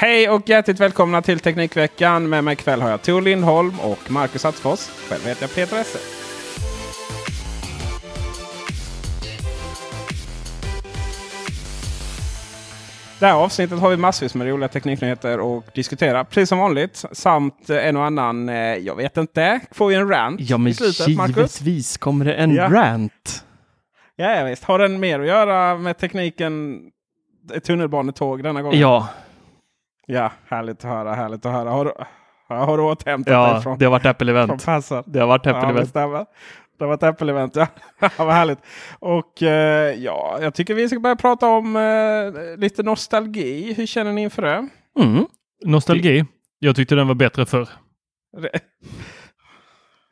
Hej och hjärtligt välkomna till Teknikveckan. Med mig ikväll har jag Tor Lindholm och Marcus Attefors. Själv heter jag Peter Esse. Det här avsnittet har vi massvis med roliga tekniknyheter att diskutera. Precis som vanligt. Samt en och annan, eh, jag vet inte, får vi en rant Ja, men slutet Marcus? givetvis kommer det en Ja. rant. Ja, ja, visst. Har den mer att göra med tekniken tunnelbanetåg denna gången? Ja, Ja, härligt att höra. Härligt att höra. Har du, har du återhämtat dig ja från, det har varit Apple-event. Det har varit Ja, Apple-event. det stämmer. Det var ett Apple-event, ja. Vad härligt. Och eh, ja, jag tycker vi ska börja prata om eh, lite nostalgi. Hur känner ni inför det? Mm. Nostalgi. Jag tyckte den var bättre förr.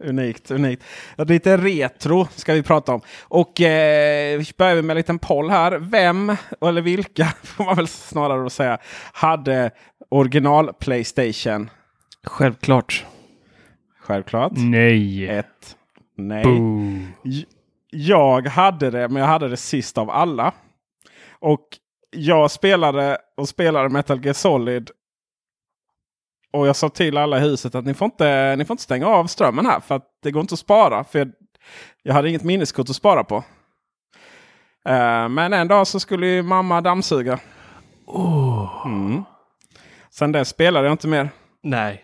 Unikt, unikt. Lite retro ska vi prata om. Och eh, vi börjar med en liten poll här. Vem, eller vilka, får man väl snarare då säga, hade original Playstation? Självklart. Självklart. Nej. Ett. Nej. Boo. Jag hade det, men jag hade det sist av alla. Och jag spelade och spelade Metal Gear Solid. Och jag sa till alla i huset att ni får inte, ni får inte stänga av strömmen här. För att det går inte att spara. För jag, jag hade inget minneskort att spara på. Eh, men en dag så skulle ju mamma dammsuga. Mm. Sen dess spelade jag inte mer. Nej.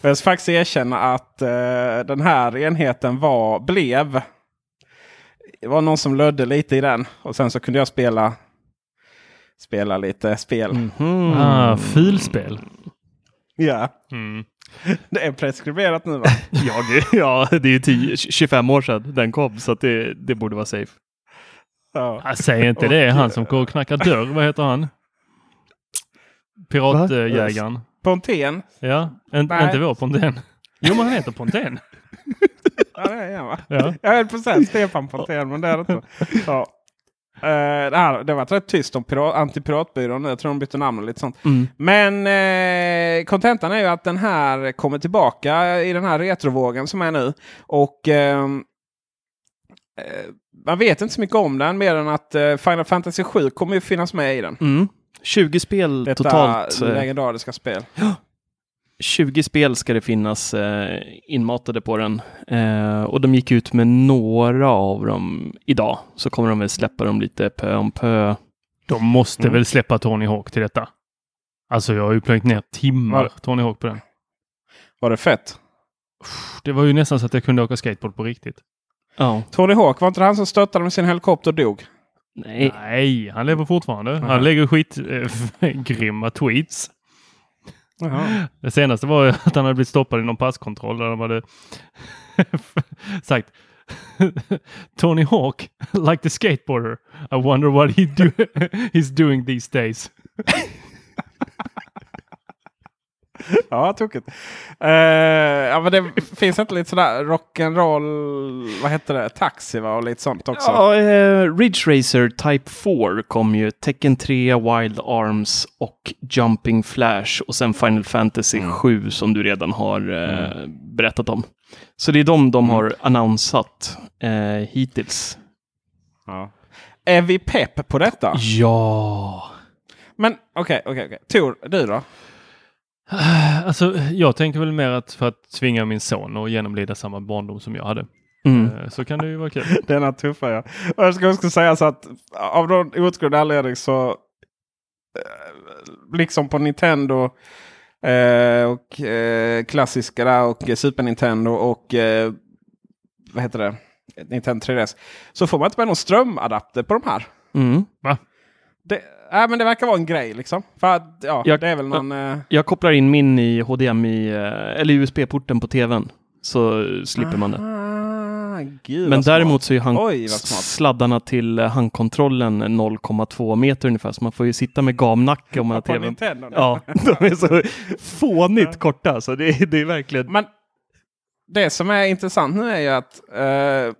Jag ska faktiskt erkänna att eh, den här enheten var, blev. Det var någon som lödde lite i den. Och sen så kunde jag spela, spela lite spel. Mhm. Ah, filspel. Ja, Mm. det är preskriberat nu va? Ja, det, ja, det är ju 10, 25 år sedan den kom så att det, det borde vara safe. Ja. Ah, säg inte det. Han som går och knackar dörr. Vad heter han? Piratjägaren. Pontén. Ja, en, Nej. inte vår Pontén. Jo, men han heter Pontén. Ja, det är han va? Ja. Jag höll på att säga Stefan Pontén men det är det inte. Ja. Eh, det, har varit rätt tyst om pirat, antipiratbyrån. Jag tror de bytte namn och lite sånt. Mm. Men eh, kontentan är ju att den här kommer tillbaka i den här retrovågen som är nu. Och ehm, eh, man vet inte så mycket om den mer än att Final Fantasy 7 kommer ju finnas med i den. Mm. 20 spel Detta totalt. legendariska spel. 20 spel ska det finnas eh, inmatade på den. Eh, och de gick ut med några av dem idag. Så kommer de väl släppa dem lite pö om pö. De måste Mm. väl släppa Tony Hawk till detta. Alltså jag har ju plöjt ner timmar Var- Tony Hawk på den. Var det fett? Det var ju nästan så att jag kunde åka skateboard på riktigt. Ja. Tony Hawk, var inte det han som störtade med sin helikopter och dog? Nej. Nej, han lever fortfarande. Mhm. Han lägger skitgrymma tweets. Jaha. Det senaste var ju att han hade blivit stoppad i någon passkontroll där de hade sagt Tony Hawk, like the skateboarder. I wonder what he do he's doing these days. Ja, tokigt. Uh, ja, men det finns inte lite sådär rock'n'roll, vad heter det, taxi va? Och lite sånt också. Ja, eh, Ridge Racer Type 4 kom ju. Tekken 3, Wild Arms och Jumping Flash. Och sen Final Fantasy Mm. 7 som du redan har eh, berättat om. Så det är de de Mm. har annonsat eh, hittills. Ja. Är vi pepp på detta? Ja. Men okej, okej, okej. Tor, du då? Alltså, jag tänker väl mer att för att tvinga min son att genomlida samma barndom som jag hade. Mm. Eh, Så kan det ju vara kul. Denna tuffa ja. Och jag ska också säga så att av någon outgrundlig anledning så eh, liksom på Nintendo eh, och eh, klassiska där och eh, Super Nintendo och eh, vad heter det? Nintendo 3DS. Så får man inte med någon strömadapter på de här. Mm. Det, nej, men det verkar vara en grej liksom. För att, ja, Jag- det är väl någon... Eh, Jag kopplar in min i HDMI, eh, eller USB-porten på tvn. Så slipper man det. Ah, gud, Men vad smart. däremot så är hand- Oj, sladdarna till eh, handkontrollen 0,2 meter ungefär. Så man får ju sitta med gamnacke om man har tvn. Ja, de är så fånigt korta så det, är- det är verkligen... Men det som är intressant nu är ju att eh,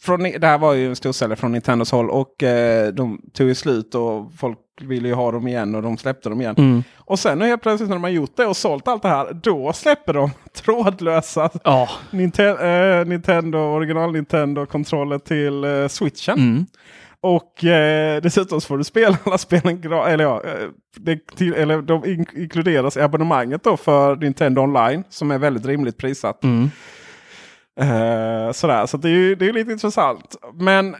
från, det här var ju en storsäljare från Nintendos håll och eh, de tog ju slut och folk ville ju ha dem igen och de släppte dem igen. Mm. Och sen helt plötsligt när de har gjort det och sålt allt det här, då släpper de trådlösa Ja. Ninte- eh, Nintendo, original Nintendo-kontroller till eh, switchen. Mm. Och eh, dessutom så får du spela alla spelen eller ja, eh, det, till, eller de in inkluderas i abonnemanget då för Nintendo Online som är väldigt rimligt prissatt. Mm. Eh, sådär, så det är ju det är lite intressant. Men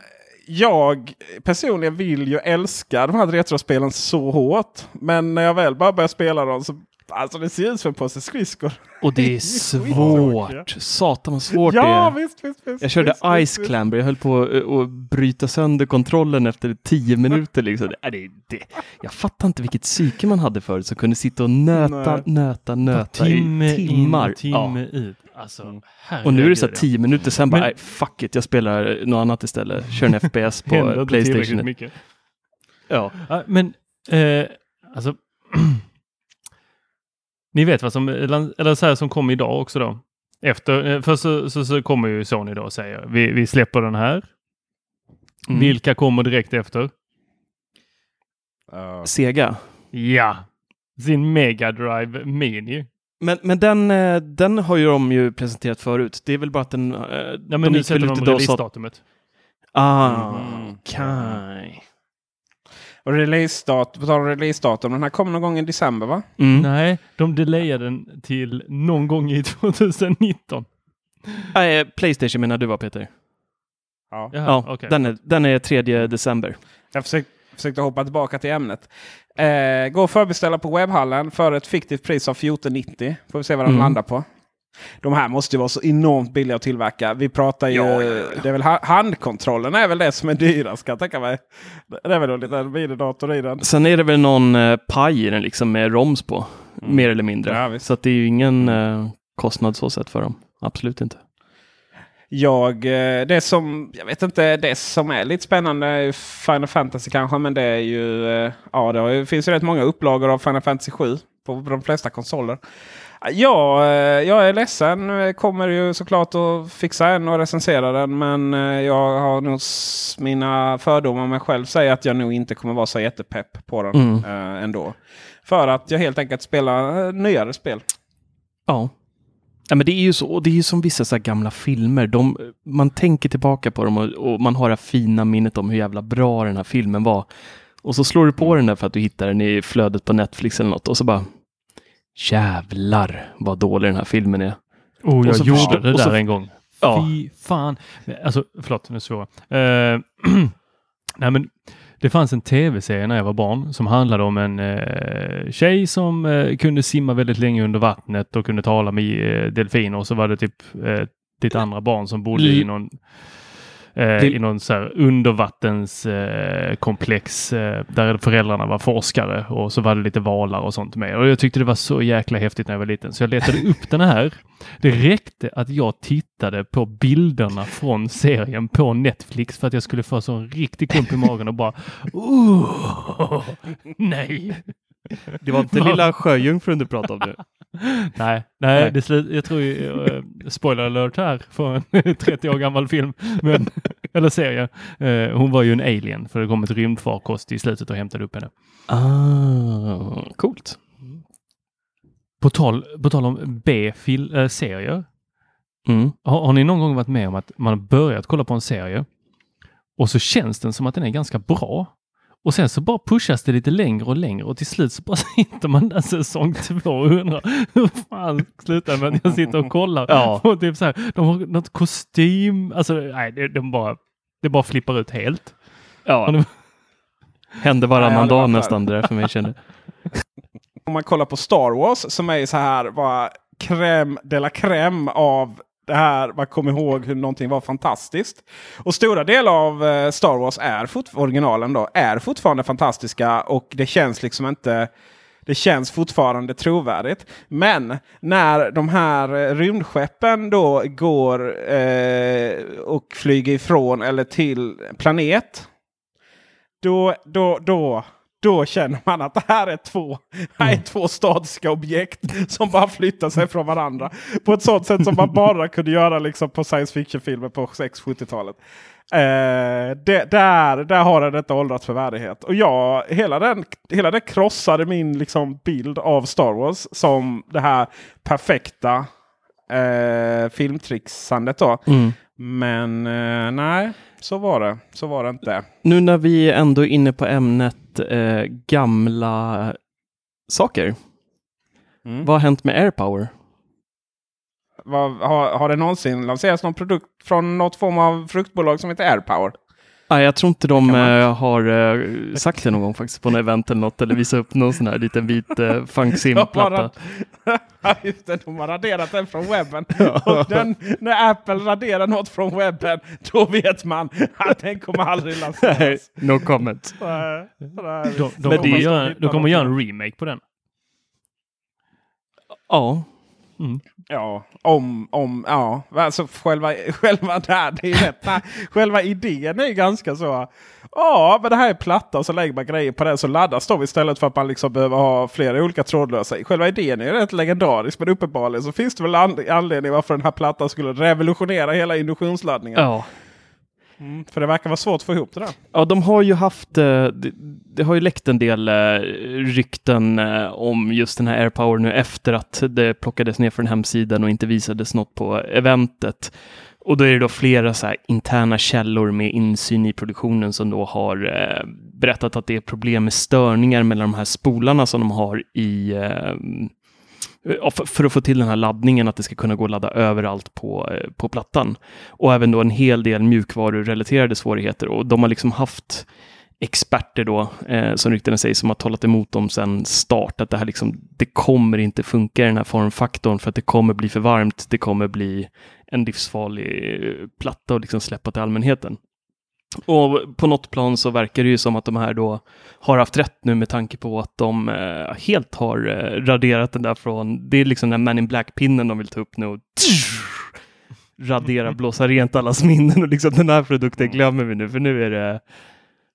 jag personligen vill ju älska de här retrospelen så hårt. Men när jag väl bara börjar spela dem så Alltså det ser ut som en påse skridskor. Och det är svårt. Satan vad svårt det Ja är. visst, visst, visst. Jag körde Ice. Clamber. Jag höll på att att bryta sönder kontrollen efter tio minuter. Liksom. Det, det, det. Jag fattar inte vilket psyke man hade förut som kunde sitta och nöta, Nej. nöta, nöta timme i timmar. in timme Ja. ut. Alltså, Och nu är det så här tio minuter sen bara, Men- nej, fuck it, jag spelar något annat istället. Kör en FPS på Playstation. mycket. Ja. Ja, men eh, alltså. ni vet vad som, eller så här som kom idag också då. Efter, eh, först så, så, så kommer ju Sony då och säger vi, vi släpper den här. Mm. Vilka kommer direkt efter? Ja. Sega. Ja, sin Mega Drive Mini. Men, men den, eh, den har ju de ju presenterat förut. Det är väl bara att den... eh, Ja, men nu gick sätter de releasedatumet. Ah, Mm. okej. Och releasedatum, på tal om releasedatum, den här kommer någon gång i december va? Mm. Nej, de delayade den till någon gång i 2019. Nej, Playstation menar du va Peter? Ja. Jaha, Ja, okej. den, är, den är 3 december. Jag försökte, försökte hoppa tillbaka till ämnet. Eh, gå och förbeställa på webbhallen för ett fiktivt pris av 14,90. Får vi se vad de Mm. landar på. De här måste ju vara så enormt billiga att tillverka. Vi pratar ju... Ja, ja, ja. Det är väl ha- handkontrollen är väl det som är dyrast kan jag tänka mig. Det är väl en liten minidator i den. Sen är det väl någon eh, paj i den liksom med ROMs på. Mm. Mer eller mindre. Så att det är ju ingen eh, kostnad så sett för dem. Absolut inte. Jag, eh, det som, jag vet inte, det som är lite spännande är Final Fantasy kanske. Men det är ju, eh, ja det finns ju rätt många upplagor av Final Fantasy 7 på, de flesta konsoler. Ja, eh, jag är ledsen. Kommer ju såklart att fixa en och recensera den. Men jag har nog mina fördomar om mig själv säger att jag nog inte kommer vara så jättepepp på den Mm. ändå. För att jag helt enkelt spelar nyare spel. Ja. Ja, men det är ju så. Och det är ju som vissa så gamla filmer. De, man tänker tillbaka på dem och, och man har det fina minnet om hur jävla bra den här filmen var. Och så slår du på den där för att du hittar den i flödet på Netflix eller något och så bara Jävlar vad dålig den här filmen är. Oh, jag gjorde förstå- det där så- en gång. Ja. Fy fan. Alltså, förlåt, nu svår. Uh, nej, men det fanns en tv-serie när jag var barn som handlade om en uh, tjej som eh, kunde simma väldigt länge under vattnet och kunde tala med uh, delfiner. Och så var det typ uh, lite andra barn som bodde i någon eh, i någon så här undervattenskomplex komplex, eh, där föräldrarna var forskare och så var det lite valar och sånt med. Och jag tyckte det var så jäkla häftigt när jag var liten så jag letade upp den här. Det räckte att jag tittade på bilderna från serien på Netflix för att jag skulle få så en riktig klump i magen och bara oh, nej. Det var inte lilla sjöjungfrun du pratade om nu. Nej, nej, Nej. Det slut, jag tror ju, eh, spoiler alert här för en 30 år gammal film, men, eller serie. Eh, hon var ju en alien för det kom ett rymdfarkost i slutet och hämtade upp henne. Ah, coolt. På tal, på tal om B-serier. Mm. Har, har ni någon gång varit med om att man har börjat kolla på en serie och så känns den som att den är ganska bra. Och sen så bara pushas det lite längre och längre och till slut så bara sitter man där säsong två och undrar hur fan slutar med att jag sitter och kollar Ja. på typ så här, de har något kostym, alltså nej, det, de bara, det bara flippar ut helt. Ja. Ni- Hände Nej, varannan varit dag nästan det där för mig kände. Om man kollar på Star Wars som är så här bara crème de la crème av det här man kommer ihåg hur någonting var fantastiskt. Och stora delar av eh, Star Wars är fort- originalen då är fortfarande fantastiska och det känns liksom inte det känns fortfarande trovärdigt. Men när de här eh, rymdskeppen då går eh, och flyger ifrån eller till planet. Då, då, då, då känner man att det här är två, här är två statiska objekt som bara flyttar sig från varandra. På ett sånt sätt som man bara kunde göra liksom på science fiction-filmer på 6-70-talet. Eh, det, där, där har den inte åldrats för värdighet. Och jag, hela, den, hela det krossade min liksom, bild av Star Wars som det här perfekta eh, filmtrixandet. Då. Mm. Men eh, nej. Så var det. Så var det inte. Nu när vi ändå är inne på ämnet eh, gamla saker. Mm. Vad har hänt med AirPower? Vad, har, har det någonsin lanserats någon produkt från något form av fruktbolag som heter AirPower? Nej, jag tror inte de man- eh, har eh, sagt det någon gång faktiskt på något event eller något eller visat upp någon sån här liten vit eh, funk sim-platta. Ja, just det. De har raderat den från webben. Och den, när Apple raderar något från webben, då vet man att den kommer aldrig Nej, lanseras. no comment. Nej, nej. De, de, kommer, göra, de kommer göra en remake på den. Ja, Ja, om, om, ja. Alltså själva, själva där, det är rätt. Själva idén är ju ganska så. Ja, men det här är platta och så lägger man grejer på den så laddas de istället för att man liksom behöver ha flera olika trådlösa. Själva idén är ju rätt legendarisk men uppenbarligen så finns det väl an- anledning varför den här plattan skulle revolutionera hela induktionsladdningen. ja. Mm, för det verkar vara svårt att få ihop det där. Ja, de har ju haft, eh, det, det har ju läckt en del eh, rykten eh, om just den här AirPower nu efter att det plockades ner från hemsidan och inte visades något på eventet. Och då är det då flera så här interna källor med insyn i produktionen som då har eh, berättat att det är problem med störningar mellan de här spolarna som de har i eh, för, att få till den här laddningen, att det ska kunna gå att ladda överallt på, eh, på plattan. Och även då en hel del mjukvarurelaterade svårigheter. Och de har liksom haft experter då, eh, som ryktena säger, som har talat emot dem sedan start, att det här liksom, det kommer inte funka i den här formfaktorn för att det kommer bli för varmt, det kommer bli en livsfarlig eh, platta och liksom släppa till allmänheten. Och på något plan så verkar det ju som att de här då har haft rätt nu med tanke på att de eh, helt har eh, raderat den där från, det är liksom den Man in Black-pinnen de vill ta upp nu och radera, blåsa rent allas minnen och liksom den här produkten glömmer vi nu för nu är det,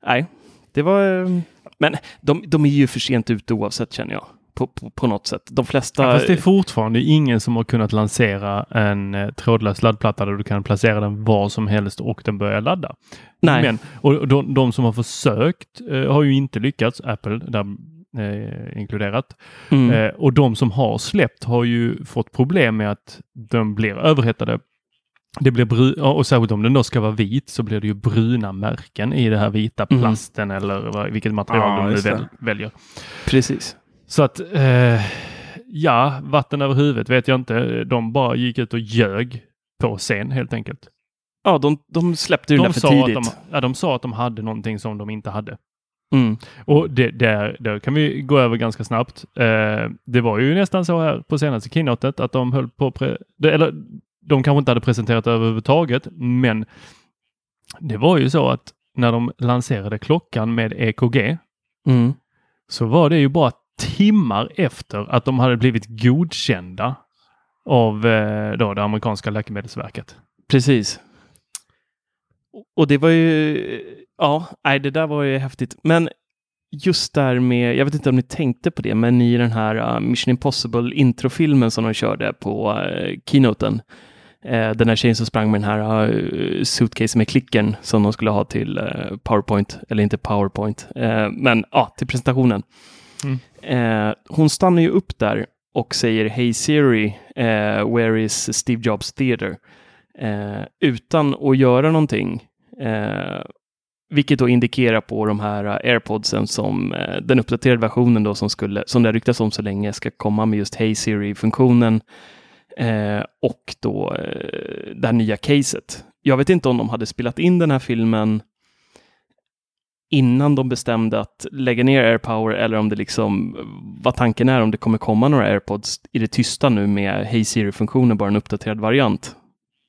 nej, det var, eh, men de, de är ju för sent ute oavsett känner jag. På, på, på något sätt. De flesta... Ja, fast det är fortfarande ingen som har kunnat lansera en eh, trådlös laddplatta där du kan placera den var som helst och den börjar ladda. nej, Men, och de, de som har försökt eh, har ju inte lyckats, Apple där eh, inkluderat. mm, Eh, och de som har släppt har ju fått problem med att de blir överhettade. Det blir bru- och särskilt om den då ska vara vit så blir det ju bruna märken i det här vita Mm. plasten eller vad, vilket material Ja, de nu väljer. precis. Så att eh, ja, vatten över huvudet vet jag inte. De bara gick ut och ljög på scen helt enkelt. Ja, de, de släppte ju den De där för sa, att tidigt. de, ja, de sa att de hade någonting som de inte hade. Mm. Och det, där, där kan vi gå över ganska snabbt. Eh, det var ju nästan så här på senaste keynotet att de höll på, pre- eller de kanske inte hade presenterat överhuvudtaget, men det var ju så att när de lanserade klockan med EKG Mm. så var det ju bara timmar efter att de hade blivit godkända av eh, då det amerikanska läkemedelsverket. Precis. Och det var ju, ja, nej, det där var ju häftigt. Men just där med, jag vet inte om ni tänkte på det, men i den här uh, Mission Impossible introfilmen som de körde på uh, keynoten, eh, den här tjejen som sprang med den här uh, suitcase med klicken som de skulle ha till uh, PowerPoint, eller inte PowerPoint, men ja, till presentationen. Mm. Eh, hon stannar ju upp där och säger Hey Siri, eh, where is Steve Jobs Theater? Eh, utan att göra någonting. Eh, vilket då indikerar på de här airpodsen som eh, den uppdaterade versionen då som, skulle, som det har ryktats om så länge ska komma med just Hey Siri-funktionen eh, och då eh, det här nya caset. Jag vet inte om de hade spelat in den här filmen innan de bestämde att lägga ner AirPower eller om det liksom, vad tanken är, om det kommer komma några AirPods i det tysta nu med Hey Siri-funktionen, bara en uppdaterad variant.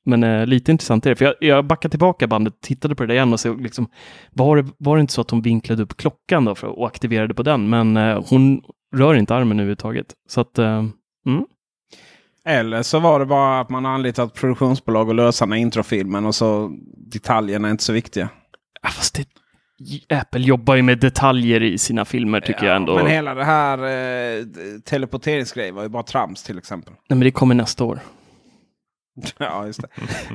Men eh, lite intressant är det, för jag, jag backade tillbaka bandet, tittade på det där igen och så liksom, var det, var det inte så att hon vinklade upp klockan då för, och aktiverade på den, men eh, hon rör inte armen överhuvudtaget. Så att, eh, mm. Eller så var det bara att man har anlitat produktionsbolag och lösa introfilmen och så detaljerna är inte så viktiga. Ja, fast det, Apple jobbar ju med detaljer i sina filmer tycker jag ändå. Men hela det här eh, teleporteringsgrejen var ju bara trams till exempel. Nej, men det kommer nästa år. ja, just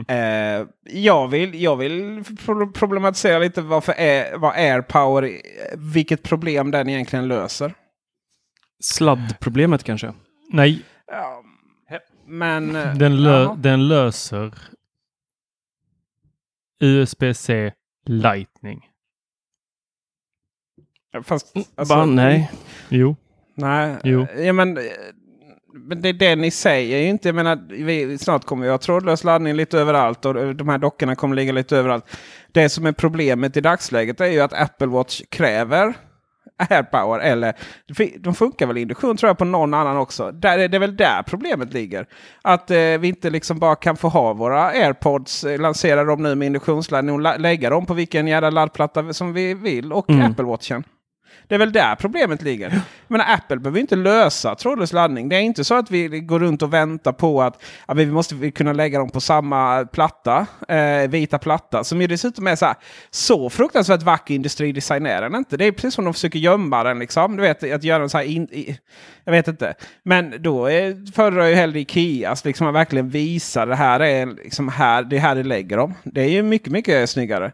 det. eh, jag, vill, jag vill pro- problematisera lite varför är, vad AirPower, vilket problem den egentligen löser. Sladdproblemet kanske? Nej, Ja, men... eh, den, lö, jaha. den löser USB-C Lightning. Fast, alltså, Va? Nej. Jo. Nej, Jo. Ja, men, eh, men det är det ni säger ju inte. Jag menar, vi, snart kommer vi ha trådlös laddning lite överallt och de här dockorna kommer ligga lite överallt. Det som är problemet i dagsläget är ju att Apple Watch kräver AirPower. Eller de funkar väl induktion tror jag på någon annan också. Där, det är väl där problemet ligger. Att eh, vi inte liksom bara kan få ha våra AirPods, eh, lansera dem nu med induktionsladdning och la- lägga dem på vilken jävla laddplatta som vi vill. Och Mm. Apple Watchen. Det är väl där problemet ligger. Menar, Apple behöver inte lösa trådlös laddning. Det är inte så att vi går runt och väntar på att ja, vi måste kunna lägga dem på samma platta, eh, vita platta. Som ju dessutom är så, här, så fruktansvärt vacker industridesign är den inte. Det är precis som de försöker gömma den. Liksom. Du vet, att göra en så här in, i, Jag vet inte. Men då är, föredrar jag hellre Ikeas. Liksom att verkligen visa det här är liksom här, det är här det lägger dem. Det är ju mycket, mycket snyggare.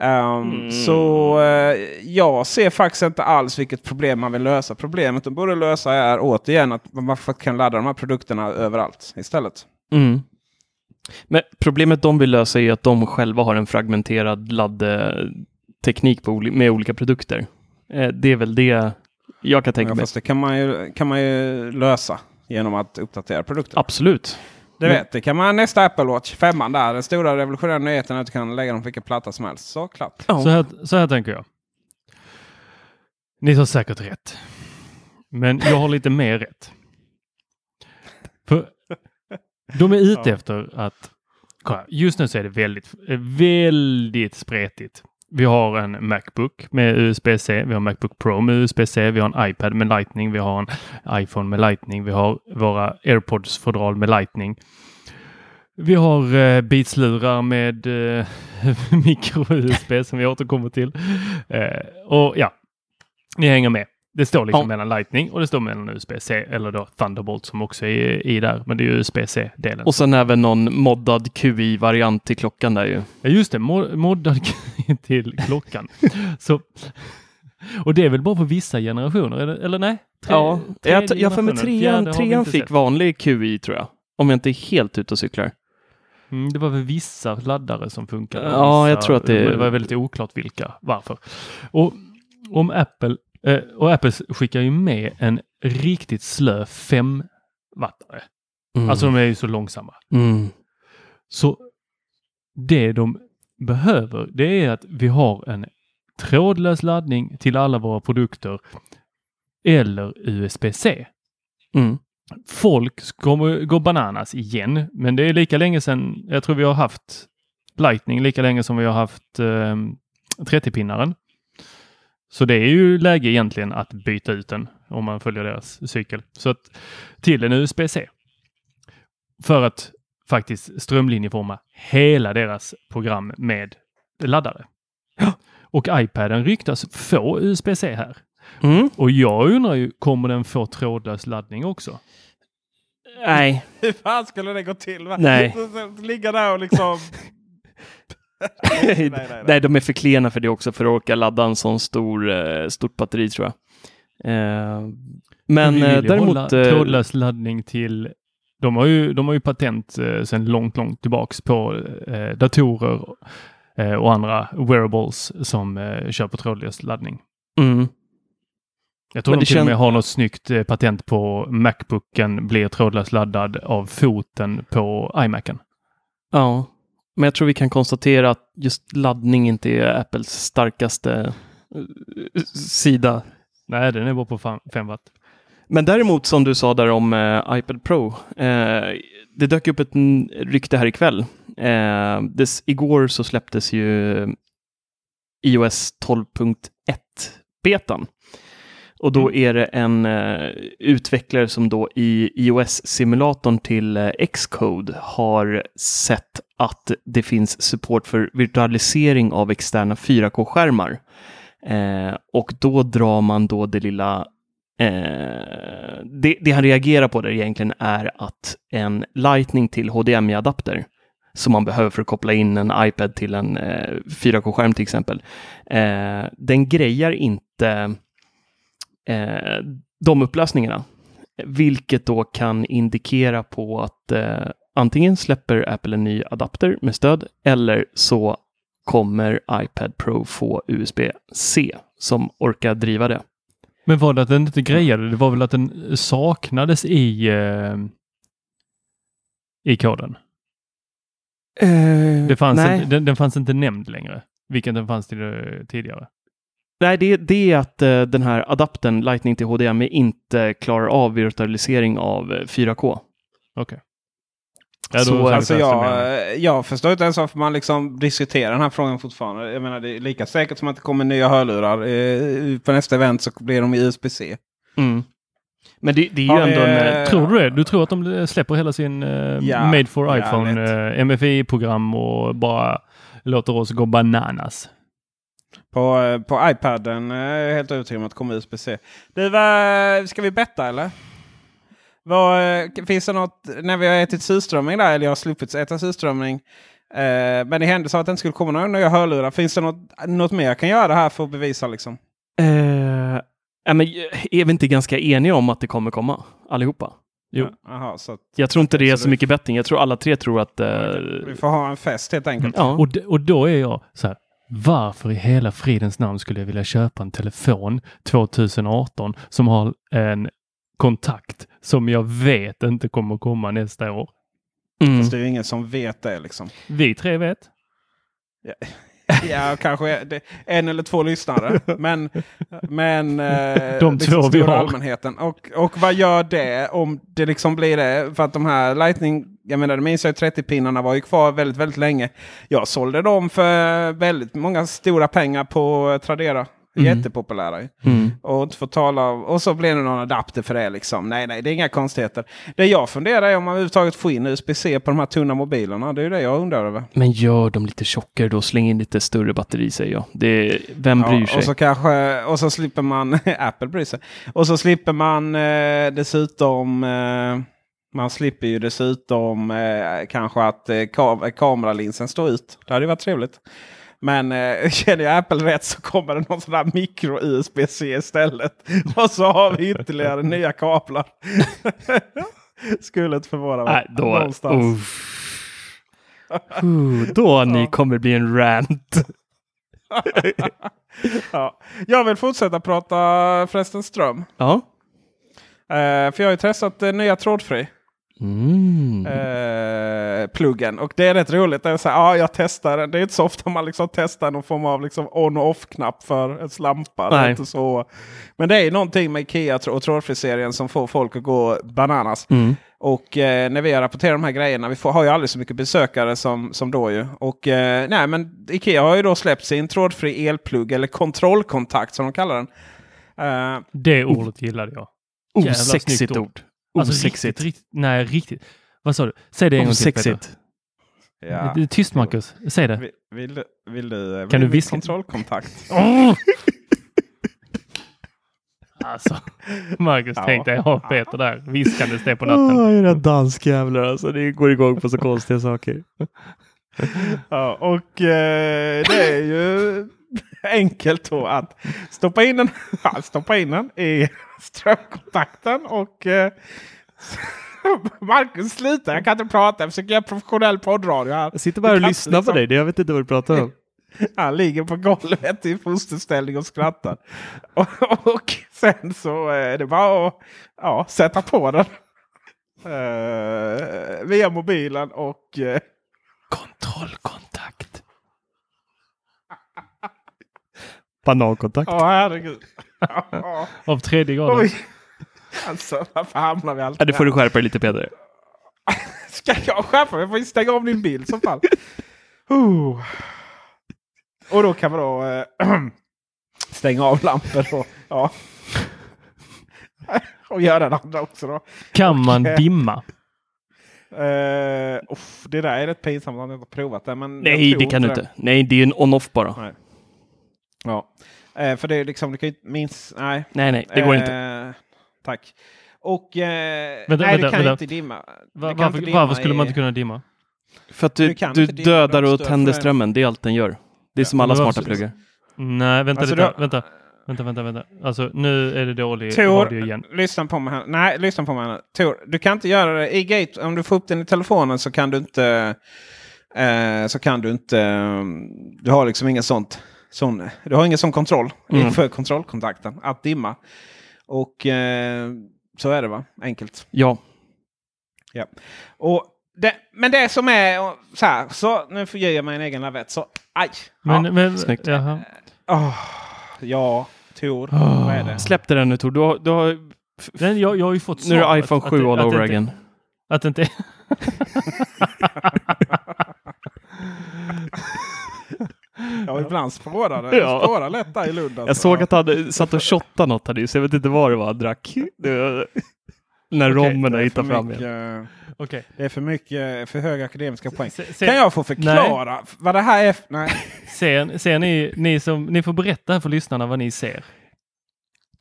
Um, Så eh, jag ser faktiskt inte alls vilket problem man vill lösa. Problemet de borde lösa är återigen att man kan ladda de här produkterna överallt istället. Mm. Men problemet de vill lösa är att de själva har en fragmenterad laddteknik med olika produkter. Eh, det är väl det jag kan tänka Ja, mig. fast det kan man, ju, kan man ju lösa genom att uppdatera produkten. Absolut. Det vet, det kan man nästa Apple Watch, femman där. Den stora revolutionära nyheten är att du kan lägga dem på vilken platta som helst. Såklart. Ja. Så, här, så här tänker jag. Ni har säkert rätt. Men jag har lite mer rätt. För de är ute Ja. efter att... Kolla, just nu så är det väldigt, väldigt spretigt. Vi har en Macbook med USB-C, vi har Macbook Pro med USB-C, vi har en iPad med Lightning, vi har en iPhone med Lightning, vi har våra AirPods-fodral med Lightning. Vi har eh, Beats-lurar med eh, micro-USB som vi återkommer till. Eh, och ja, ni hänger med. Det står liksom Ja. mellan Lightning och det står mellan USB-C eller då Thunderbolt som också är i där. Men det är ju USB-C-delen. Och sen även någon moddad QI-variant till klockan där ju. Ja, just det, mo- moddad till klockan. Så, och det är väl bara på vissa generationer, eller, eller nej? Tre- ja, jag, jag för mig trean, trean fick sett. vanlig QI tror jag. Om jag inte är helt ute och cyklar. Mm, det var väl vissa laddare som funkade. Ja, vissa, jag tror att det- Det var väldigt oklart vilka, varför. Och om Apple, och Apple skickar ju med en riktigt slö 5 wattare. Mm. Alltså de är ju så långsamma. mm. Så det de behöver, det är att vi har en trådlös laddning till alla våra produkter eller USB-C. Mm. Folk kommer gå bananas igen, men det är lika länge sedan, jag tror vi har haft Lightning lika länge som vi har haft eh, 30-pinnaren. Så det är ju läge egentligen att byta ut den om man följer deras cykel. Så att till en USB-C. För att faktiskt strömlinjeforma hela deras program med laddare. Och iPaden ryktas få USB-C här. Mm. Och jag undrar ju, kommer den få trådlös laddning också? Nej, Hur fan skulle det gå till? Va? Nej. Ligga där och liksom... nej, nej, nej. de är för klena för det också för att orka ladda en sån stor, eh, stort batteri tror jag. Eh, men vi eh, vill ju däremot... hålla eh, trådlös laddning till de har ju, de har ju patent eh, sedan långt, långt tillbaks på eh, datorer eh, och andra wearables som eh, kör på trådlös laddning. mm, Jag tror Men de till och med har något snyggt eh, patent på Macbooken blir trådlöst laddad av foten på iMacen. ja, men jag tror vi kan konstatera att just laddning inte är Apples starkaste eh, sida. Nej, den är bara på 5 watt. Men däremot som du sa där om eh, iPad Pro. Eh, det dök upp ett rykte här ikväll. Eh, des, igår så släpptes ju iOS 12.1 betan. Och då är det en eh, utvecklare som då i iOS-simulatorn till eh, Xcode har sett att det finns support för virtualisering av externa 4K-skärmar. Eh, och då drar man då det lilla Eh, det, det han reagerar på där egentligen är att en Lightning till HDMI-adapter som man behöver för att koppla in en iPad till en eh, 4K-skärm till exempel. Eh, den grejar inte eh, de upplösningarna, vilket då kan indikera på att eh, antingen släpper Apple en ny adapter med stöd eller så kommer iPad Pro få USB-C som orkar driva det. Men var det att den inte grejade? Det var väl att den saknades i, eh, i koden? Det fanns nej. inte, den, den fanns inte nämnd längre, vilken den fanns till, eh, tidigare. nej, det, det är att eh, den här adaptern Lightning till HDMI inte klarar av virtualisering av eh, 4K. Okej. Ja, Så, Alltså jag, jag förstår inte ens varför man liksom diskuterar den här frågan fortfarande. Jag menar det är lika säkert som att det kommer nya hörlurar. Eh, På nästa event så blir de USB-C. Mm. Men det, det är ju vi, ändå en... eh, Tror du det? Du tror att de släpper hela sin eh, Ja, Made for ja, iPhone eh, MFI-program och bara låter oss gå bananas? På, på iPaden är jag helt övertygad om att det kommer USB-C. Du, ska vi betta eller? Vad, eh, finns det något, när vi har ätit surströmming där, eller jag har sluppit äta surströmming. Eh, men i händelse av att det inte skulle komma några nya hörlurar. Finns det något, något mer jag kan göra här för att bevisa liksom? Eh, ja, men, eh, är vi inte ganska eniga om att det kommer komma? Allihopa? Jo. Ja, Aha, så att, Jag tror inte det är Så så det- mycket betting. Jag tror alla tre tror att... eh, vi får ha en fest helt enkelt. ja. Och, och då är jag så här, varför i hela fridens namn skulle jag vilja köpa en telefon 2018 som har en kontakt som jag vet inte kommer komma nästa år? Mm. Fast det är ju ingen som vet det liksom. Vi tre vet. Ja, kanske det- en eller två lyssnare. Men, men eh, De två vi har. allmänheten. Och, och vad gör det om det liksom blir det? För att de här Lightning, jag menar det minns jag 30-pinnarna var ju kvar väldigt, väldigt länge. Jag sålde dem för väldigt många stora pengar på Tradera. Mm. Jättepopulära ju. Mm. Och inte få tala av, Och så blir det någon adapter för det liksom. Nej, nej, det är inga konstigheter. Det jag funderar är om man överhuvudtaget får in USB-C på de här tunna mobilerna. Det är ju det jag undrar över. Men gör dem lite tjockare då. Släng in lite större batteri säger jag. Det, vem bryr sig? och så kanske, och så slipper man, Apple bryr sig. Och så slipper man eh, dessutom, eh, man slipper ju dessutom eh, kanske att eh, kam kameralinsen står ut. Det hade ju varit trevligt. Men eh, känner jag Apple rätt så kommer det någon sån där micro-USB-C istället. Och så har vi ytterligare nya kablar. Skulle inte förvåna mig. Nej, då... Någonstans. Uff. Uh, då ni kommer bli en rant. ja. Jag vill fortsätta prata förresten ström. Ja. Eh, för jag har ju testat eh, nya trådfri. Mm. eh, pluggen. Och det är rätt roligt. Det är, så här, ja, jag testar den. Det är inte så ofta man liksom testar någon form av liksom on och off-knapp för en slampa. Det är Nej. inte så. Men det är någonting med Ikea och trådfriserien som får folk att gå bananas. Mm. Och eh, när vi rapporterar de här grejerna, vi får, har ju aldrig så mycket besökare som, som då ju. Och eh, nej men Ikea har ju då släppt sin trådfri elplugg eller kontrollkontakt som de kallar den. Eh, Det ordet gillade jag. Osexigt snyggt ord. ord. Alltså Osexigt. riktigt, riktigt, nej riktigt. Vad sa du? Säg det en gång till Peter. Ja. Det är tyst Marcus, säg det. Vill, vill, vill du, Kan vill du viska? Kontrollkontakt. Alltså, Marcus, Ja. tänk dig ha Peter där viskandes det på natten. Åh, era danskjävlar alltså. Det går igång på så konstiga saker. Ja, och eh, det är ju enkelt då att stoppa in den, stoppa in den i strömkontakten och eh, Marcus sluta, jag kan inte prata, jag försöker göra professionell poddradio här. Jag sitter bara och lyssnar på liksom- dig. Det- Jag vet inte vad du pratar om. Han ligger på golvet i fosterställning och skrattar. Och, och sen så är det bara att ja, sätta på den. Eh, via mobilen och eh, Kontrollkontakt. Banankontakt. Ja, herregud. Av tredje graden. Oj. Alltså, varför hamnar vi alltid Ja, det får du skärpa dig lite Peder. Ska jag skärpa mig? Jag får stänga av din bild i så fall. Uh. Och då kan man då eh, stänga av lampor. Och, ja. och göra det andra också då. Kan man Okej. dimma? Uh, det där är rätt pinsamt att jag inte har provat det. Men Nej, tror det kan du inte. Nej, det är en on-off bara. Nej. Ja. Eh, för det är liksom, du kan ju inte minst... Nej. Nej, nej, det går Eh, inte. Tack. Och... Eh, Vänta, nej, vänta, du kan vänta. inte dimma. Va- kan varför, inte dimma varför skulle man inte kunna dimma? För att du, du du dödar och tänder för- strömmen. Det är allt den gör. Det är som Ja, alla men smarta pluggar. Nej, vänta Alltså, lite. då- Vänta. Vänta, vänta, vänta. Alltså nu är det dålig Tor, radio igen. lyssna på mig här. Nej, lyssna på mig här. Tor, du kan inte göra det i Gate. Om du får upp den i telefonen så kan du inte... eh, så kan du inte... eh, Du har liksom ingen sånt, sån, du har ingen sån kontroll Mm. för kontrollkontakten att dimma. Och eh, så är det va? Enkelt. Ja, Och det, men det som är så här, så nu får jag ge mig en egen lavett. Så aj! Men, ja. men, Snyggt. jaha. Åh, ja, Tor. Oh. Vad är det? släpp det där nu Tor. Du har, du har, Men jag, jag har ju fått nu är det iPhone att 7 det- all att over det inte- again. Att det inte Ja, ibland spårar det. Ja. Spårar lätt där i Lund. Alltså. Jag såg att han satt och shottade något här nyss. Jag vet inte vad det var han drack. Det, när är hittar för fram mycket, igen. Okej. Det är för mycket, för höga akademiska poäng. Se- se- Kan jag få förklara vad det här är? Nej. Ser, ser ni, ni som, ni får berätta för lyssnarna vad ni ser.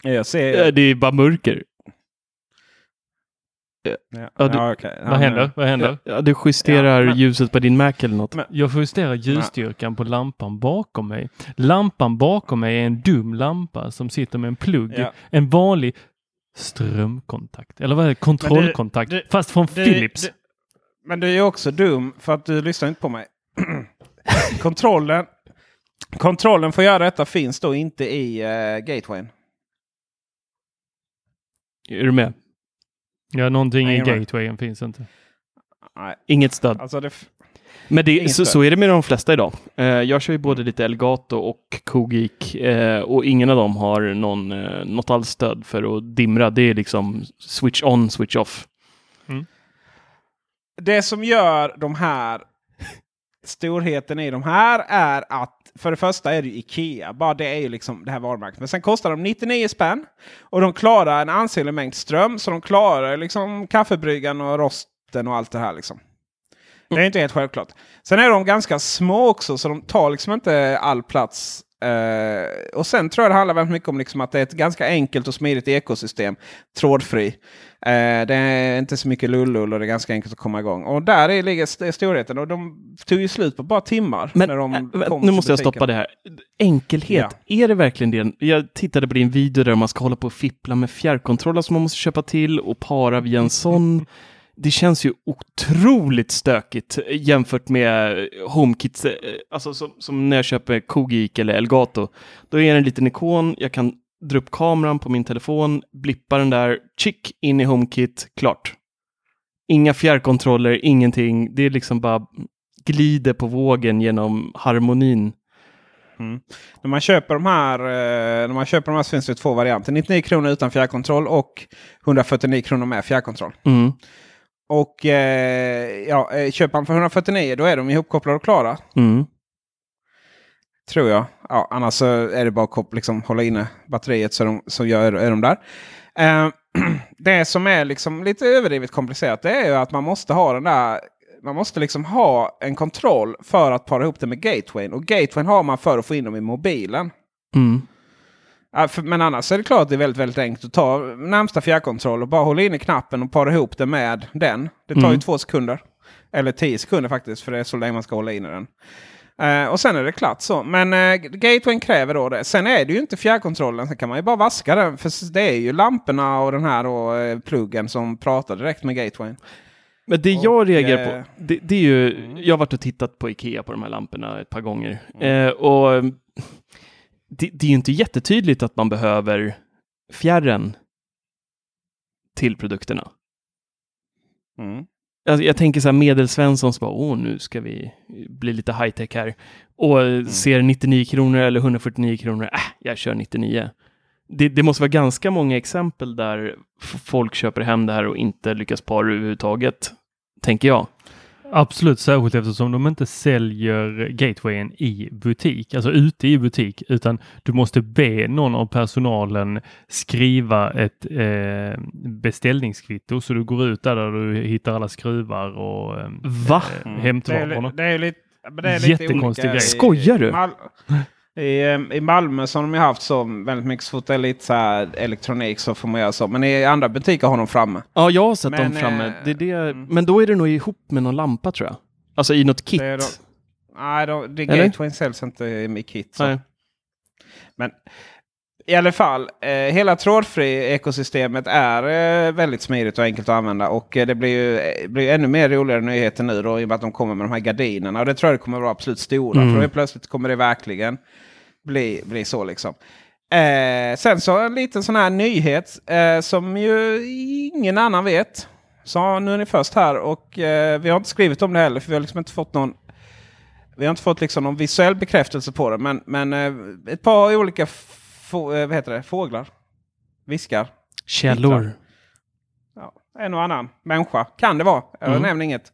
Jag ser... Eh, Det är bara mörker. Ja, ja, du- ja. Ja, Vad händer? Vad händer? Ja, du justerar Ja, men- ljuset på din Mac eller något. Men- Jag justerar ljusstyrkan på lampan bakom mig. Lampan bakom mig är en dum lampa som sitter med en plugg. Ja. En vanlig strömkontakt. Eller vad är det? Kontrollkontakt. du- fast från Du- Philips. du- men du är också dum för att du lyssnar inte på mig. kontrollen, kontrollen för att göra detta finns då inte i uh, gatewayn. Är du med? Ja, någonting i Hänger med. gatewayen finns inte. Nej, Inget stöd. alltså det... Men det, Inget så, stöd. så är det med de flesta idag. Eh, jag kör ju både lite Elgato och Kogik eh, och ingen av dem har någon, eh, något alls stöd för att dimra. Det är liksom switch on, switch off. Det som gör de här storheten i de här är att för det första är det ju Ikea. Bara det är ju liksom det här varumärket. Men sen kostar de 99 spänn. Och de klarar en ansenlig mängd ström. Så de klarar liksom kaffebryggan och rosten och allt det här. Liksom. Det är inte helt självklart. Sen är de ganska små också så de tar liksom inte all plats. Eh, och sen tror jag det handlar väldigt mycket om liksom att det är ett ganska enkelt och smidigt ekosystem. Trådfri. Eh, det är inte så mycket lullull och det är ganska enkelt att komma igång. Och där är, ligger st- storheten. Och de tog ju slut på bara timmar. Men när de äh, kom nu måste jag stoppa det här. Enkelhet, är det verkligen det? Jag tittade på din video där man ska hålla på och fippla med fjärrkontroller som man måste köpa till och para via en sån. Det känns ju otroligt stökigt jämfört med HomeKit, eh, alltså som, som när jag köper Kogik eller Elgato. Då är det en liten ikon, jag kan dra upp kameran på min telefon, blippa den där, chick, in i HomeKit, klart. Inga fjärrkontroller, ingenting. Det är liksom bara glider på vågen genom harmonin. Mm. När man köper de här eh, när man köper de här så finns det två varianter. 99 kronor utan fjärrkontroll och 149 kronor med fjärrkontroll. Mm. Och eh, ja, eh, köper man för 149 då är de ihopkopplade och klara. Mm. Tror jag. Ja, annars så är det bara att liksom, hålla inne batteriet så, de, så gör, är de där. Eh, det som är liksom lite överdrivet komplicerat det är ju att man måste ha den där man måste liksom ha en kontroll för att para ihop det med gatewayn. Och gatewayn har man för att få in dem i mobilen. Mm. Men annars är det klart det är väldigt, väldigt enkelt att ta närmsta fjärrkontroll och bara hålla inne knappen och para ihop det med den. Det tar ju Mm. två sekunder. Eller tio sekunder faktiskt, för det är så länge man ska hålla inne den. Eh, och sen är det klart så. Men uh, Gatewayn kräver då det. Sen är det ju inte fjärrkontrollen. Sen kan man ju bara vaska den. För det är ju lamporna och den här då, eh, pluggen som pratar direkt med Gatewayn. Men det Och, jag reagerar på, det, det är ju, mm. jag har varit och tittat på Ikea på de här lamporna ett par gånger. Mm. Och det, det är ju inte jättetydligt att man behöver fjärren till produkterna. Mm. Alltså, jag tänker så här medelsvensson som bara, åh nu ska vi bli lite high tech här. Och Mm. ser 99 kronor eller 149 kronor, äh, jag kör 99. Det, det måste vara ganska många exempel där folk köper hem det här och inte lyckas para överhuvudtaget, tänker jag. Absolut, särskilt eftersom de inte säljer gatewayen i butik, alltså ute i butik, utan du måste be någon av personalen skriva ett eh, beställningskvitto så du går ut där, där du hittar alla skruvar och eh, Va? eh, Det är, det är lite, men det är lite Jättekonstig olika grej. Skojar du? Mal i, eh, I Malmö så har de haft så väldigt mycket så fort det är lite så här elektronik så får man göra så. Men i andra butiker har de framme. Ja, jag har sett Men, dem framme. eh, Det är det, mm. Men då är det nog ihop med någon lampa tror jag. Alltså i något kit. Det är då, nej, då, det Eller? Gateway säljs inte i kit. Så. Nej. Men I alla fall, eh, hela trådfri-ekosystemet är eh, väldigt smidigt och enkelt att använda. Och eh, det blir ju eh, blir ännu mer roligare nyheter nu då i och med att de kommer med de här gardinerna. Och det tror jag kommer vara absolut stora. Mm. För plötsligt kommer det verkligen bli, bli så liksom. Eh, sen så en liten sån här nyhet eh, som ju ingen annan vet. Så nu är ni först här och eh, vi har inte skrivit om det heller för vi har liksom inte fått någon vi har inte fått liksom någon visuell bekräftelse på det. Men, men eh, ett par olika eh, vad heter det? fåglar, viskar. Källor. Ja, en och annan människa kan det vara. Jag Mm. nämner inget.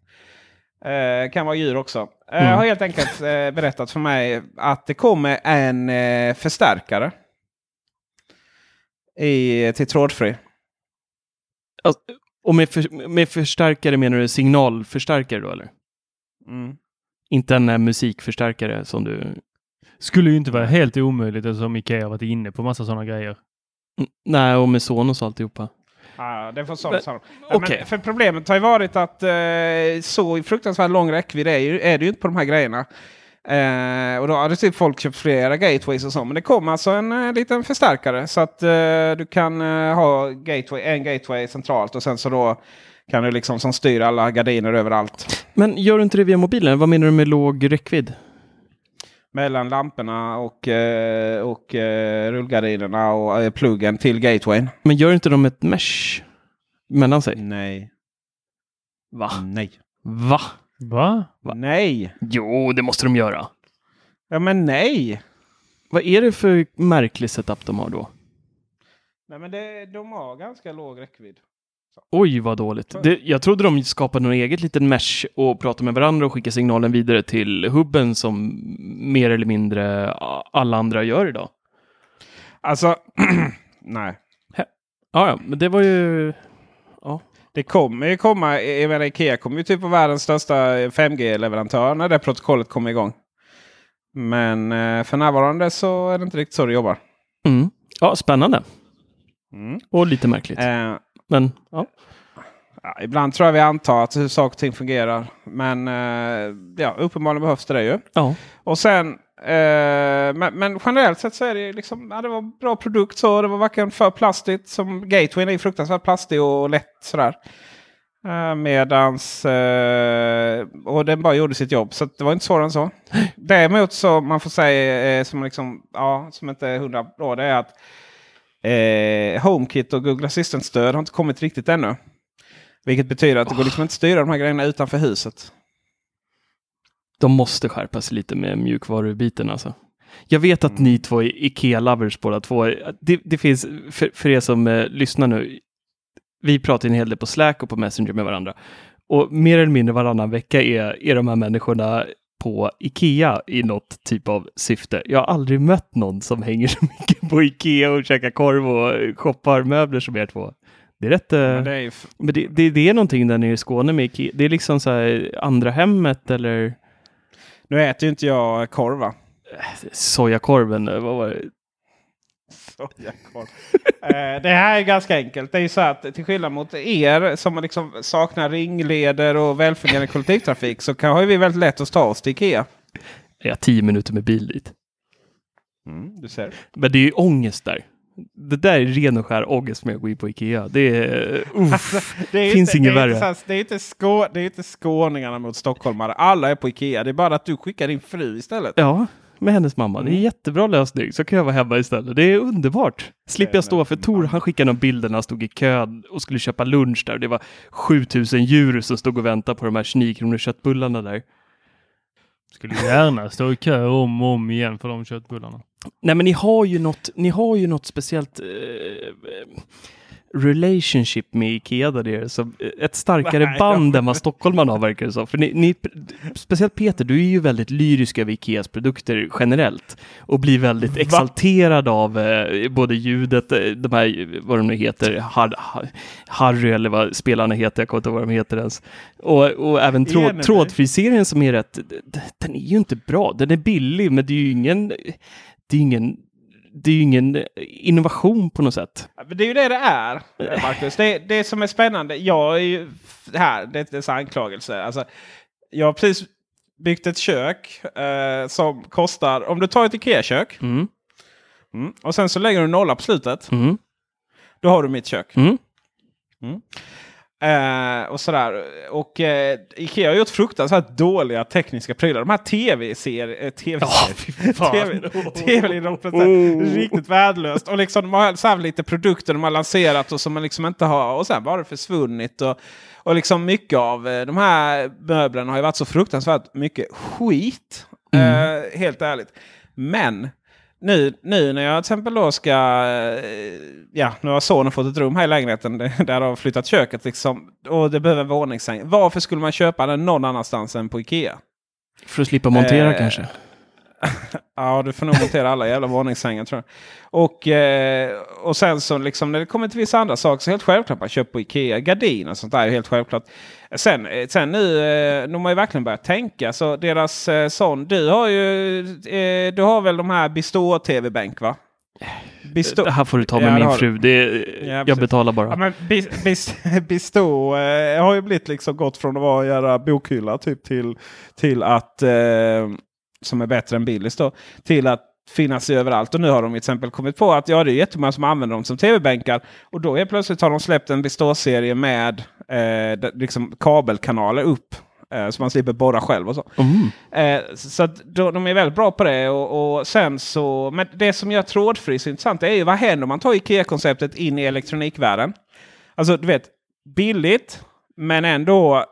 Eh, kan vara djur också. Eh, Mm. Har helt enkelt eh, berättat för mig att det kommer en eh, förstärkare. I, till trådfri. Alltså, och med, för, med förstärkare menar du signalförstärkare då eller? Mm. Inte en eh, musikförstärkare som du... Skulle ju inte vara helt omöjligt eftersom Ikea har varit inne på massa sådana grejer. Mm, Nej, och med Sonos och alltihopa. Ja, det får Men- sånt. okej. Men För problemet har ju varit att eh, så fruktansvärt lång räckvidd är, ju, är det ju inte på de här grejerna. Eh, och då hade typ folk köpt flera gateways och så. Men det kom alltså en eh, liten förstärkare. Så att eh, du kan eh, ha gateway, en gateway centralt och sen så då kan du liksom som styr alla gardiner överallt. Men gör du inte det via mobilen? Vad menar du med låg räckvidd? Mellan lamporna och, eh, och eh, rullgardinerna och eh, pluggen till gatewayn. Men gör inte de ett mesh mellan sig? Nej. Va? Nej. Va? Va? Va? Nej. Jo, det måste de göra. Ja men nej. Vad är det för märklig setup de har då? Nej men det, de har ganska låg räckvidd. Oj, vad dåligt. Det, jag trodde de skapade någon eget liten mesh och pratade med varandra och skickade signalen vidare till hubben som mer eller mindre alla andra gör idag. Alltså, nej. Ja, ja, men det var ju... Det kommer ju komma, jag menar Ikea kommer ju typ vara världens största 5G-leverantör när det protokollet kommer igång. Men eh, för närvarande så är det inte riktigt så det jobbar. Mm. Ja, spännande. Mm. Och lite märkligt. Eh, Men, ja. ja, ibland tror jag vi antar att hur saker och ting fungerar. Men eh, ja, uppenbarligen behövs det ju. ja. Och sen, eh, men, men generellt sett så är det liksom, ja, det var bra produkt så. Det var varken för plastigt som Gatewayn är fruktansvärt plastig och lätt sådär. Eh, medans, och den bara gjorde sitt jobb. Så det var inte svårare än så. Däremot så man får säga som liksom, ja, som inte är hundra bra. Det är att eh, HomeKit och Google Assistant-stöd har inte kommit riktigt ännu. Vilket betyder att det går liksom inte att styra de här grejerna utanför huset. De måste skärpa sig lite med mjukvarubiten alltså. Jag vet att Mm. ni två är Ikea-lovers båda två. Det, det finns, för, för er som eh, lyssnar nu, vi pratar en hel del på Slack och på Messenger med varandra. Och mer eller mindre varannan vecka är, är de här människorna på Ikea i något typ av syfte. Jag har aldrig mött någon som hänger så mycket på Ikea och käkar korv och shoppar möbler som er två. Det är rätt... eh, Men det är Men det, det, det är någonting där nere i Skåne med Ikea. Det är liksom så här andra hemmet eller nu äter ju inte jag korv va? sojakorven. eh, Vad var det? Sojakorv. eh, det här är ganska enkelt. Det är så att till skillnad mot er som liksom saknar ringleder och välfungerande kollektivtrafik så kan, har vi väldigt lätt att ta oss till Ikea. Ja, tio minuter med bil dit. Mm, du ser. Men det är ju ångest där. Det där är ren och skär ångest med att gå in på Ikea. Det är... uff. Det är ju Finns inget det är värre. Inte, det, är inte skå, det är inte skåningarna mot stockholmare. Alla är på Ikea. Det är bara att du skickar din fru istället. Ja, med hennes mamma. Det är en Mm. jättebra lösning. Så kan jag vara hemma istället. Det är underbart. Slipper jag stå för Tor, han skickade någon bild när han stod i kö och skulle köpa lunch där. Det var 7000 djur som stod och väntade på de här 29 kronor köttbullarna där. Skulle gärna stå i kö om och om igen för de köttbullarna. Nej, men ni har ju något, ni har ju något speciellt eh, eh, relationship med Ikea där nere. Så eh, ett starkare Nej, band än vad stockholmarna har verkar det som. För ni, ni, speciellt Peter, du är ju väldigt lyrisk över Ikeas produkter generellt. Och blir väldigt exalterad av eh, både ljudet, eh, de här, vad de nu heter, Har, Har- Harry eller vad spelarna heter, jag kommer inte ihåg vad de heter ens. Och, och även tråd, Enig. trådfri-serien som är rätt, den är ju inte bra. Den är billig, men det är ju ingen, det är ingen, det är ju ingen innovation på något sätt. Det är ju det det är, eh, Marcus. Det, det som är spännande. Jag är ju här, det är inte en anklagelse. Alltså, jag har precis byggt ett kök eh, som kostar, om du tar ett Ikea-kök Mm. Mm. Och sen så lägger du nolla på slutet. Mm. Då har du mitt kök. Mm. Eh, och sådär. Och eh, Ikea har gjort fruktansvärt dåliga tekniska prylar. De här tv-serier... Eh, TV TV, TV-inhoppet är riktigt värdelöst. Och liksom, de har så lite produkter de har lanserat och som man liksom inte har. Och sen bara det försvunnit. Och, och liksom mycket av eh, de här möblerna har ju varit så fruktansvärt mycket skit. Eh, helt ärligt. Men nu, nu när jag till exempel då ska... eh, Ja, nu har sonen fått ett rum här i lägenheten där de har flyttat köket. Liksom, och det behöver en våningssäng. Varför skulle man köpa den någon annanstans än på Ikea? För att slippa montera Eh, kanske. Ja, du får nog montera alla jävla våningssängar tror jag. Och, eh, och sen så liksom när det kommer till vissa andra saker så helt självklart man köper på Ikea. Gardiner och sånt där är helt självklart. Sen, eh, sen nu, eh, de har ju verkligen börjat tänka. Så deras eh, sån, du har ju, eh, du har väl de här Bistå TV-bänk va? Bistå, Det här får du ta med Ja, min fru. Det, Ja, jag betalar bara. Ja, men bis, bis, Bistå eh, har ju blivit liksom gått från att vara en jävla bokhylla typ till, till att, eh, som är bättre än Billys då, till att finnas överallt. Och nu har de till exempel kommit på att ja, det är jättemånga som använder dem som tv-bänkar. Och då är plötsligt har de släppt en Bistå-serie med eh, liksom kabelkanaler upp. Eh, så man slipper borra själv och så. Mm. Eh, så då, de är väldigt bra på det. Och, och sen så, men det som gör trådfri så intressant är ju vad händer om man tar Ikea-konceptet in i elektronikvärlden. Alltså du vet, billigt men ändå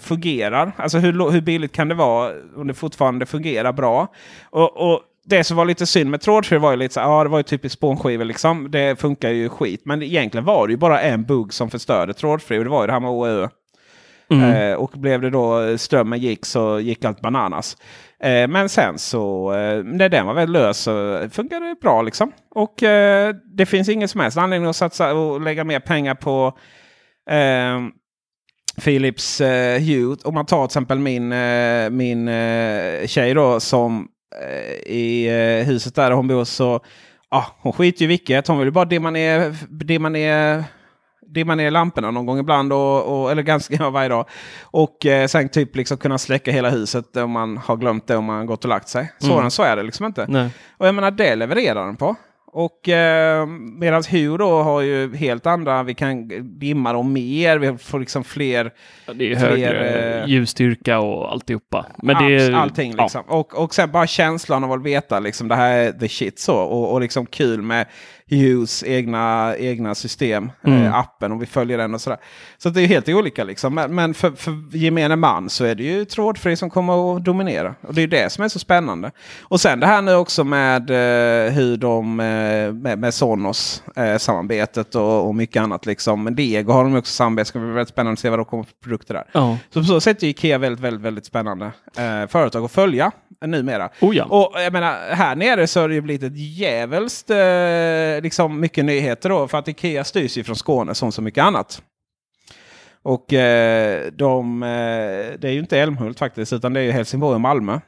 fungerar. Alltså hur, hur billigt kan det vara om det fortfarande fungerar bra? Och, och det som var lite synd med trådfri var ju lite så ja det var ju typiskt spånskivor liksom. Det funkar ju skit. Men egentligen var det ju bara en bugg som förstörde trådfri och det var ju det här med OÖ. Mm. Eh, och blev det då strömmen gick så gick allt bananas. Eh, men sen så eh, när den var väl lös så funkade det bra liksom. Och eh, det finns ingen som helst anledning att satsa och lägga mer pengar på eh, Philips eh, Hue. Om man tar till exempel min, eh, min eh, tjej då som eh, i eh, huset där hon bor så ja, hon skiter ju i vilket. Hon vill bara dimma ner, dimma ner dimma ner lamporna någon gång ibland. Och, och, eller ganska ja, varje dag. Och eh, sen typ liksom kunna släcka hela huset om man har glömt det om man gått och lagt sig. Svårare Mm. än så är det liksom inte. Nej. Och jag menar det levererar den på. Och eh, medan Hue då har ju helt andra, vi kan dimma dem mer, vi får liksom fler Ja, Det är Fler, högre eh, ljusstyrka och alltihopa. Men det Abs- är, allting ja. liksom. Och, och sen bara känslan av att veta liksom det här är the shit så. Och, och liksom kul med Hughes egna, egna system, Mm. eh, appen och vi följer den och sådär. Så det är helt olika liksom. Men, men för, för gemene man så är det ju trådfri som kommer att dominera. Och det är det som är så spännande. Och sen det här nu också med eh, hur de eh, med, med Sonos eh, samarbetet och, och mycket annat liksom. Men Dego har de också samarbete. Det ska bli väldigt spännande att se vad de kommer för produkter där. Ja. Så på så sätt är Ikea väldigt, väldigt, väldigt spännande eh, företag att följa eh, numera. Oh ja. Och jag menar, här nere så har det ju blivit ett djävulskt, eh, liksom mycket nyheter då. För att Ikea styrs ju från Skåne som så mycket annat. Och eh, de, eh, det är ju inte Älmhult faktiskt, utan det är ju Helsingborg och Malmö.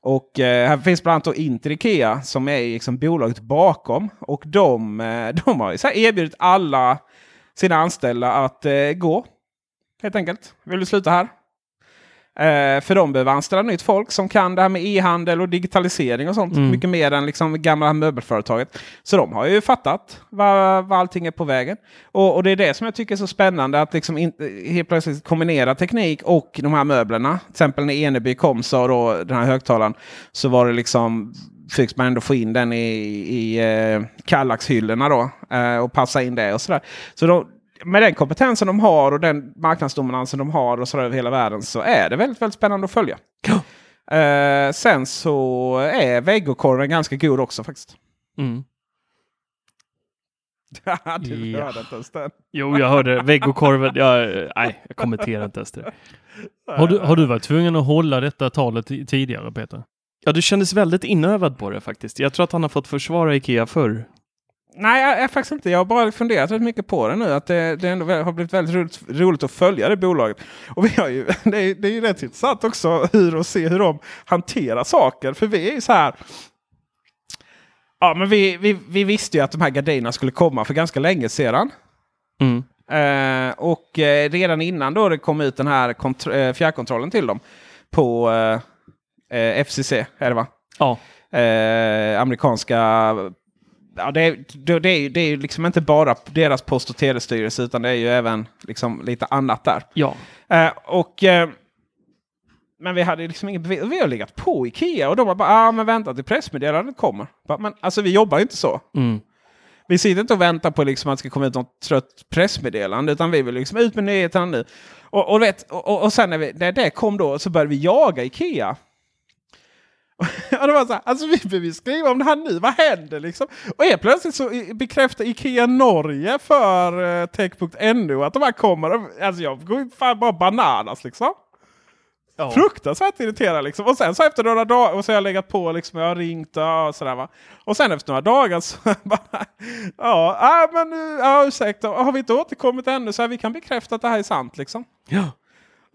Och eh, här finns bland annat Inter Ikea som är liksom bolaget bakom. Och de, eh, de har ju så erbjudit alla sina anställda att eh, gå. Helt enkelt. Vill du sluta här? Eh, för de behöver anställa nytt folk som kan det här med e-handel och digitalisering och sånt. Mm. Mycket mer än liksom gamla möbelföretaget. Så de har ju fattat vad, vad allting är på vägen. Och, och det är det som jag tycker är så spännande. Att liksom in, helt plötsligt kombinera teknik och de här möblerna. Till exempel när Eneby kom så då den här högtalaren. Så var det liksom fick man ändå få in den i, i eh, Kallax-hyllorna då. Eh, och passa in det och sådär. Så då, med den kompetensen de har och den marknadsdominansen de har och sådär över hela världen så är det väldigt, väldigt spännande att följa. Eh, sen så är vegokorven ganska god också faktiskt. Mm. du Ja. hörde inte ens den. Jo, jag hörde vegokorven. Jag, nej, jag kommenterar inte ens det. Har du, har du varit tvungen att hålla detta talet ti- tidigare Peter? Ja, du kändes väldigt inövad på det faktiskt. Jag tror att han har fått försvara Ikea förr. Nej, jag, jag faktiskt inte. Jag har bara funderat rätt mycket på det nu. Att det, det ändå har blivit väldigt roligt, roligt att följa det bolaget. Och vi har ju, det, är, det är ju rätt intressant också hur att se hur de hanterar saker. För vi är ju så här. Ja, men vi, vi, vi visste ju att de här gardinerna skulle komma för ganska länge sedan. Mm. Eh, och eh, redan innan då det kom ut den här eh, fjärrkontrollen till dem på eh, eh, FCC, är det va? Ja. Eh, amerikanska ja, det, är, det, är, det är ju liksom inte bara deras post och telestyrelse utan det är ju även liksom lite annat där. Ja. Eh, och, eh, men vi hade liksom inget bevis. Vi har legat på Ikea och de var bara ah, men vänta till pressmeddelandet kommer. Bara, Men alltså vi jobbar ju inte så. Mm. Vi sitter inte och väntar på liksom att det ska komma ut något trött pressmeddelande utan vi vill liksom ut med nyheterna nu. Och, och, vet, och, och sen när, vi, när det kom då så började vi jaga Ikea. Och det var så här, alltså vi behöver skriva om det här nu, vad händer liksom? Och helt plötsligt så bekräftar Ikea Norge för uh, tech.nu att de här kommer. Alltså jag går ju fan bara bananas liksom. Fruktansvärt irriterad liksom. Och sen så efter några dagar, och så har jag legat på liksom, jag har ringt och sådär va. Och sen efter några dagar så bara, ja, ah, men ja, ursäkta, har vi inte återkommit ännu så här, vi kan bekräfta att det här är sant liksom. ja.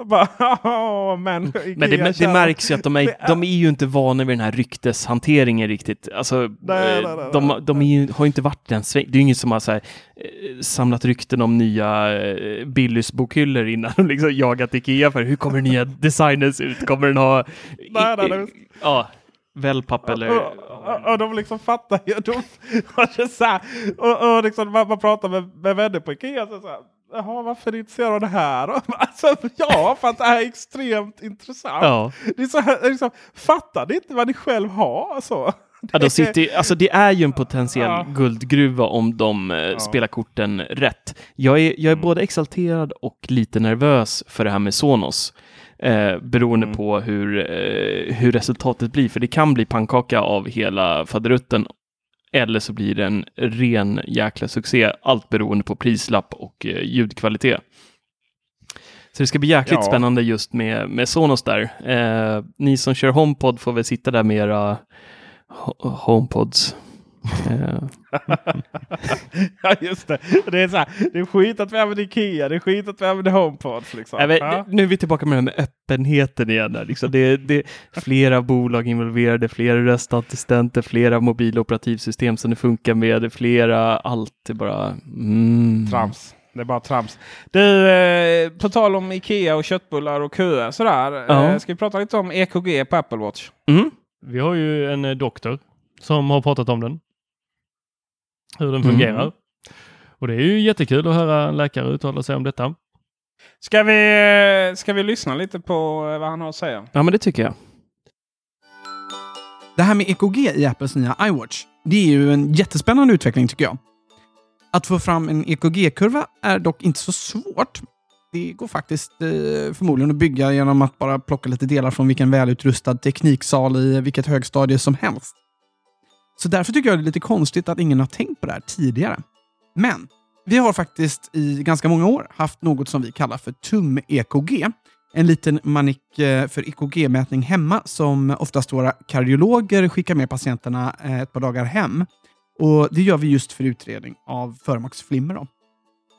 Bara, "Ja, men, Men det, det märks ju att de är, de är ju inte vana vid den här rykteshanteringen riktigt. Alltså, Nej, eh, nej, nej, de, nej. de är ju, har ju inte varit den sväng. Det är ju ingen som har så här, eh, samlat rykten om nya eh, Billys bokhyllor innan de liksom jagat Ikea för hur kommer nya designen se ut? Kommer den ha... Nej, nej. Ja, wellpapp eller... Och, och, och de liksom fattar ju. De, och, så här, och, och liksom, man, man pratar med, med vänner på Ikea. Så så här, Jaha, varför intresserad av det här? Alltså, ja, för att det här är extremt intressant. Ja. Det är så här, liksom, fattar ni inte vad ni själv har? Alltså, Ja, de sitter, alltså det är ju en potentiell Ja. guldgruva om de eh, spelar korten rätt. Jag är, jag är både exalterad och lite nervös för det här med Sonos. Eh, beroende på hur, eh, hur resultatet blir, för det kan bli pannkaka av hela faderutten. Eller så blir det en ren jäkla succé, allt beroende på prislapp och eh, ljudkvalitet. Så det ska bli jäkligt Ja. spännande just med, med Sonos där. Eh, ni som kör HomePod får väl sitta där med era Ho- HomePods. Eh, ja, just det. Det är, så här, det är skit att vi använder Ikea, det är skit att vi använder HomePods. Liksom. nej, men, Ja. Nu är vi tillbaka med det här med öppenheten igen. Där, liksom. det, det är flera bolag involverade, flera röstassistenter, flera mobiloperativsystem som det funkar med, flera, allt är bara... Mm. Trams. Det är bara trams. Du, eh, på tal om Ikea och köttbullar och köer sådär. Ja. Eh, ska vi prata lite om EKG på Apple Watch? Mm. Vi har ju en eh, doktor som har pratat om den. Hur den Mm. fungerar. Och det är ju jättekul att höra en läkare uttala sig om detta. Ska vi, ska vi lyssna lite på eh, vad han har att säga? Ja, men det tycker jag. Det här med EKG i Apples nya iWatch, det är ju en jättespännande utveckling tycker jag. Att få fram en EKG-kurva är dock inte så svårt. Det går faktiskt eh, förmodligen att bygga genom att bara plocka lite delar från vilken välutrustad tekniksal i vilket högstadie som helst. Så därför tycker jag det är lite konstigt att ingen har tänkt på det här tidigare. Men vi har faktiskt i ganska många år haft något som vi kallar för tum-EKG. En liten manik eh, för EKG-mätning hemma som oftast våra kardiologer skickar med patienterna eh, ett par dagar hem. Och Det gör vi just för utredning av förmaksflimmer. Då.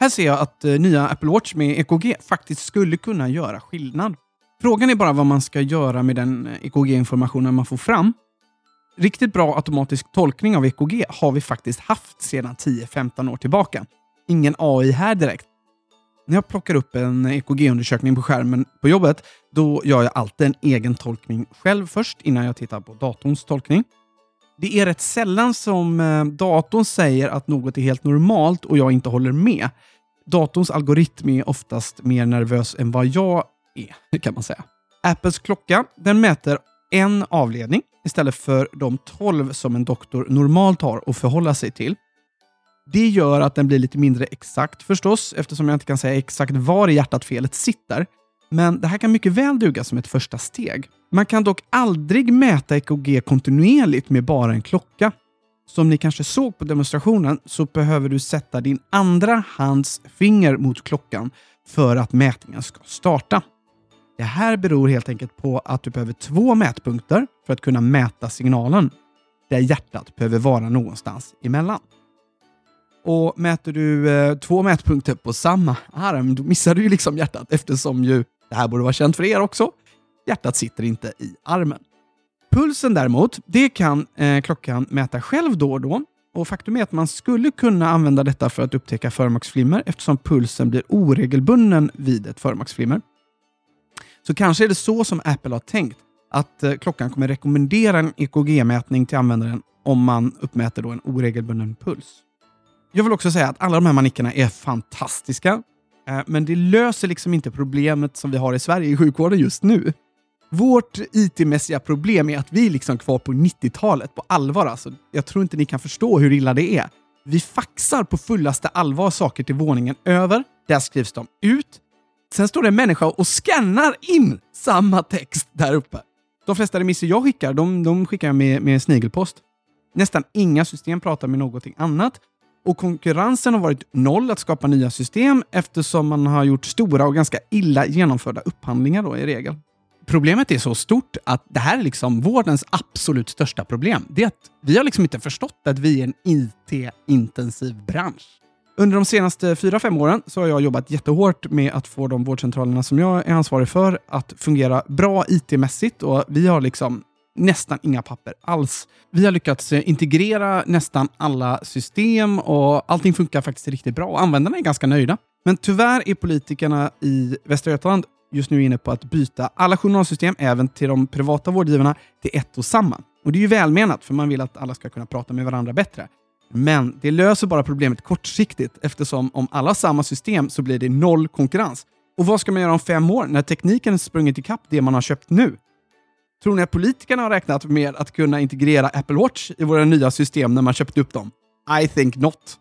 Här ser jag att eh, nya Apple Watch med EKG faktiskt skulle kunna göra skillnad. Frågan är bara vad man ska göra med den EKG-informationen man får fram. Riktigt bra automatisk tolkning av EKG har vi faktiskt haft sedan 10-15 år tillbaka. Ingen AI här direkt. När jag plockar upp en EKG-undersökning på skärmen på jobbet, då gör jag alltid en egen tolkning själv först innan jag tittar på datorns tolkning. Det är rätt sällan som eh, datorn säger att något är helt normalt och jag inte håller med. Datorns algoritm är oftast mer nervös än vad jag är, kan man säga. Apples klocka, den mäter en avledning istället för de 12 som en doktor normalt har att förhålla sig till. Det gör att den blir lite mindre exakt förstås, eftersom jag inte kan säga exakt var i hjärtat felet sitter. Men det här kan mycket väl duga som ett första steg. Man kan dock aldrig mäta EKG kontinuerligt med bara en klocka. Som ni kanske såg på demonstrationen så behöver du sätta din andra hands finger mot klockan för att mätningen ska starta. Det här beror helt enkelt på att du behöver två mätpunkter för att kunna mäta signalen, där hjärtat behöver vara någonstans emellan. Och mäter du eh, två mätpunkter på samma arm, då missar du ju liksom hjärtat eftersom ju, det här borde vara känt för er också, hjärtat sitter inte i armen. Pulsen däremot, det kan eh, klockan mäta själv då och då. Och faktum är att man skulle kunna använda detta för att upptäcka förmaksflimmer eftersom pulsen blir oregelbunden vid ett förmaksflimmer. Så kanske är det så som Apple har tänkt, att eh, klockan kommer rekommendera en EKG-mätning till användaren om man uppmäter då en oregelbunden puls. Jag vill också säga att alla de här manickerna är fantastiska, eh, men det löser liksom inte problemet som vi har i Sverige i sjukvården just nu. Vårt IT-mässiga problem är att vi är liksom kvar på 90-talet på allvar. Alltså. Jag tror inte ni kan förstå hur illa det är. Vi faxar på fullaste allvar saker till våningen över. Där skrivs de ut. Sen står det en människa och scannar in samma text där uppe. De flesta remisser jag skickar, de, de skickar jag med, med snigelpost. Nästan inga system pratar med någonting annat. Och konkurrensen har varit noll att skapa nya system eftersom man har gjort stora och ganska illa genomförda upphandlingar då i regel. Problemet är så stort att det här är liksom vårdens absolut största problem. Det är att vi har liksom inte förstått att vi är en IT-intensiv bransch. Under de senaste fyra fem åren så har jag jobbat jättehårt med att få de vårdcentralerna som jag är ansvarig för att fungera bra IT-mässigt och vi har liksom nästan inga papper alls. Vi har lyckats eh, integrera nästan alla system och allting funkar faktiskt riktigt bra och användarna är ganska nöjda. Men tyvärr är politikerna i Västra Götaland just nu inne på att byta alla journalsystem, även till de privata vårdgivarna, till ett och samma. Och det är ju välmenat, för man vill att alla ska kunna prata med varandra bättre. Men det löser bara problemet kortsiktigt eftersom om alla har samma system så blir det noll konkurrens. Och vad ska man göra om fem år när tekniken sprungit ikapp det man har köpt nu? Tror ni att politikerna har räknat med att kunna integrera Apple Watch i våra nya system när man köpte upp dem? I think not.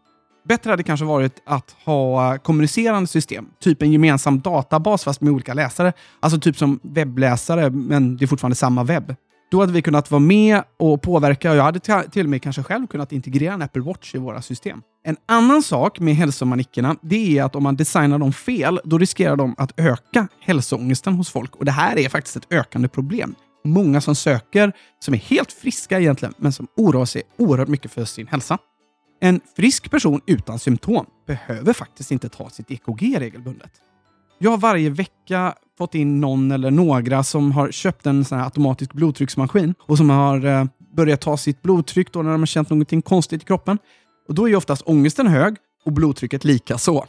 Bättre hade kanske varit att ha kommunicerande system, typ en gemensam databas fast med olika läsare. Alltså typ som webbläsare, men det är fortfarande samma webb. Då hade vi kunnat vara med och påverka och jag hade till och med kanske själv kunnat integrera en Apple Watch i våra system. En annan sak med hälsomanickerna, det är att om man designar dem fel, då riskerar de att öka hälsoångesten hos folk. Och det här är faktiskt ett ökande problem. Många som söker, som är helt friska egentligen, men som oroar sig oerhört mycket för sin hälsa. En frisk person utan symptom behöver faktiskt inte ta sitt EKG regelbundet. Jag har varje vecka fått in någon eller några som har köpt en sån här automatisk blodtrycksmaskin och som har eh, börjat ta sitt blodtryck då när de har känt någonting konstigt i kroppen. Och Då är oftast ångesten hög och blodtrycket lika så.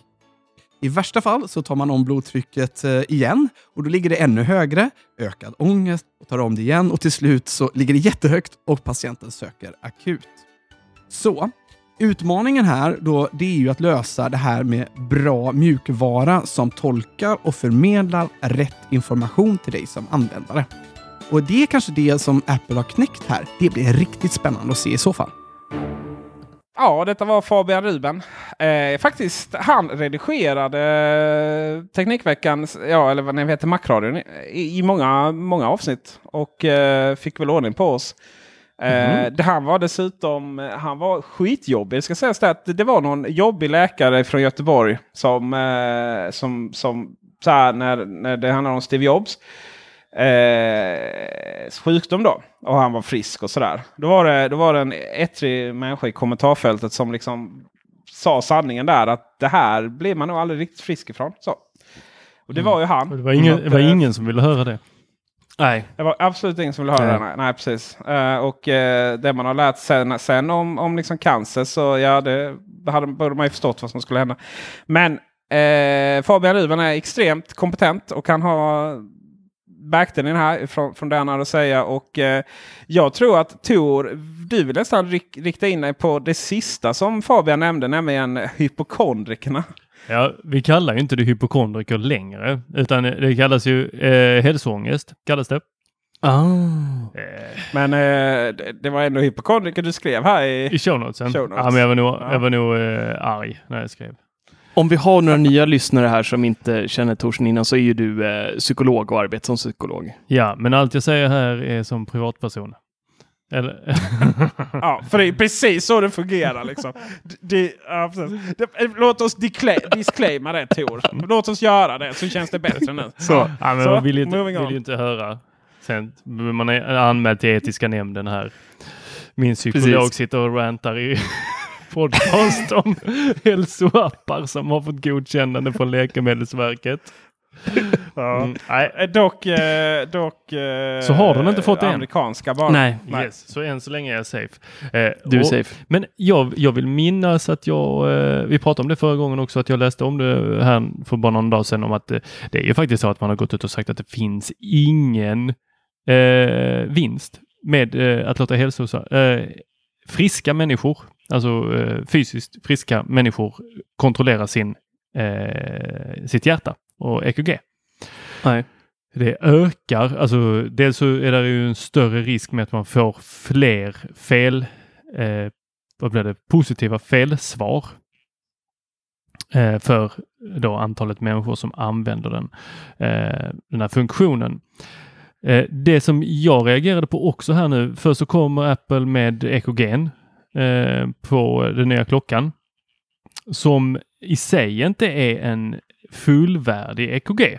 I värsta fall så tar man om blodtrycket eh, igen och då ligger det ännu högre, ökad ångest och tar om det igen och till slut så ligger det jättehögt och patienten söker akut. Så Utmaningen här då, det är ju att lösa det här med bra mjukvara som tolkar och förmedlar rätt information till dig som användare. Och det är kanske det som Apple har knäckt här. Det blir riktigt spännande att se i så fall. Ja, detta var Fabian Ruben. Eh, faktiskt, han redigerade eh, Teknikveckan, ja, eller vad ni heter, Macradion, i, i många, många avsnitt. Och eh, fick väl ordning på oss. Mm. Eh, han var dessutom han var skitjobbig. Det ska sägas att det var någon jobbig läkare från Göteborg som, eh, som, som så här, när, när det handlar om Steve Jobs eh, sjukdom då. Och han var frisk och sådär. Då var det, då var det en ettrig människa i kommentarfältet som liksom sa sanningen där. Att det här blir man nog aldrig riktigt frisk ifrån. Så. Och det mm. var ju han. Det var ingen, det var ingen som ville höra det. Nej. Det var absolut ingen som ville höra nej. det. Nej, precis. Uh, och uh, det man har lärt sen, sen om, om liksom cancer så ja, det hade, borde man ju förstått vad som skulle hända. Men uh, Fabian Ruben är extremt kompetent och kan ha den här från, från det han hade att säga. Och jag tror att Tor, du vill nästan rikta in dig på det sista som Fabian nämnde, nämligen hypokondrikerna. Ja, vi kallar ju inte det hypokondriker längre, utan det kallas ju eh, hälsoångest, kallas det. Ah. Eh. Men eh, det var ändå hypokondriker du skrev här i, I show notesen. Show notes. Ja, men jag var nog, ja. jag var nog eh, arg när jag skrev. Om vi har några nya lyssnare här som inte känner Torsten innan så är ju du eh, psykolog och arbetar som psykolog. Ja, men allt jag säger här är som privatperson. Eller? ja, för det är precis så det fungerar. Liksom. Det, ja, låt oss disclaima det Tor. Låt oss göra det så känns det bättre nu. Så, ja, men så, man vill ju, inte, vill ju inte höra. Sen, man är anmäld till etiska nämnden här. Min psykolog precis. sitter och rantar i podcast om hälsoappar som har fått godkännande från Läkemedelsverket ja. mm, nej, eh, dock, eh, dock eh, så har den inte fått det amerikanska bara. Nej. Yes, så än så länge är jag safe. Eh, du är och, safe. Men jag, jag vill minnas att jag, eh, vi pratade om det förra gången också, att jag läste om det här för bara någon dag sedan om att det, det är ju faktiskt så att man har gått ut och sagt att det finns ingen eh, vinst med att låta hälso, friska människor, alltså eh, fysiskt friska människor kontrollerar sin, eh, sitt hjärta och EKG. Nej. Det ökar, alltså dels så är det ju en större risk med att man får fler fel, eh, vad blir det, positiva felsvar eh, för då antalet människor som använder den, eh, den här funktionen. Eh, det som jag reagerade på också här nu, först så kommer Apple med ekogen eh, på den nya klockan som i sig inte är en fullvärdig EKG.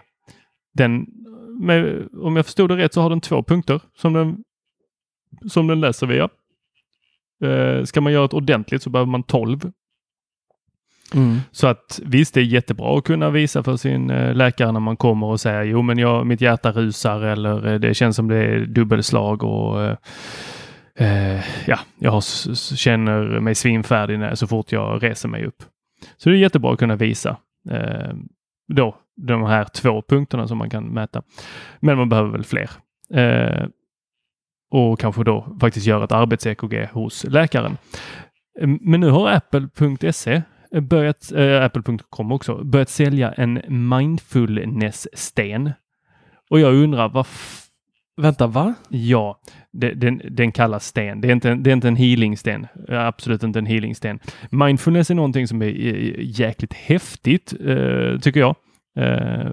Den, med, om jag förstod det rätt så har den två punkter som den, som den läser via. Eh, ska man göra ett ordentligt så behöver man 12 Mm. så att visst, det är jättebra att kunna visa för sin eh, läkare när man kommer och säger jo, men jag, mitt hjärta rusar eller eh, det känns som det är dubbelslag och eh, eh, ja, jag känner mig svimfärdig när, så fort jag reser mig upp. Så det är jättebra att kunna visa eh, då de här två punkterna som man kan mäta. Men man behöver väl fler. Eh, och kanske då faktiskt göra ett arbets-EKG hos läkaren. Eh, men nu har Apple.se börjat, eh, Apple.com också, börjat sälja en mindfulness-sten. Och jag undrar vad Vänta, va? Ja, det, den, den kallas sten. Det är inte, en- det är inte en healingsten. Absolut inte en healingsten. Mindfulness är någonting som är jäkligt häftigt, eh, tycker jag. Eh,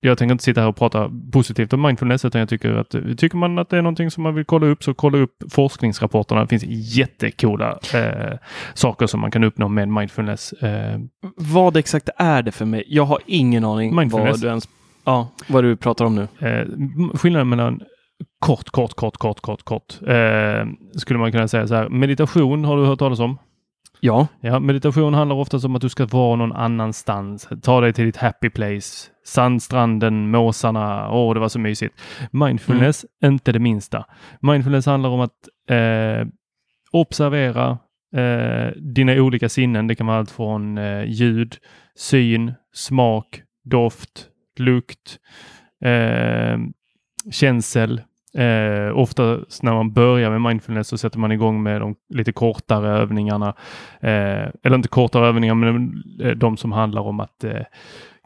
jag tänker inte sitta här och prata positivt om mindfulness, utan jag tycker att tycker man att det är någonting som man vill kolla upp, så kolla upp forskningsrapporterna. Det finns jättekola eh, saker som man kan uppnå med mindfulness. Eh, Vad exakt är det för mig? Jag har ingen aning vad du ens... Ja, vad du pratar om nu. Eh, skillnaden mellan kort, kort, kort, kort, kort, kort. Eh, skulle man kunna säga så här. Meditation har du hört talas om? Ja. Ja, meditation handlar ofta om att du ska vara någon annanstans. Ta dig till ditt happy place. Sandstranden, måsarna. Åh, det var så mysigt. Mindfulness, inte det minsta. Mindfulness handlar om att eh, observera eh, dina olika sinnen. Det kan vara allt från eh, ljud, syn, smak, doft, lukt, eh, känsel. Eh, oftast när man börjar med mindfulness så sätter man igång med de lite kortare övningarna. Eh, eller inte kortare övningar, men eh, de som handlar om att eh,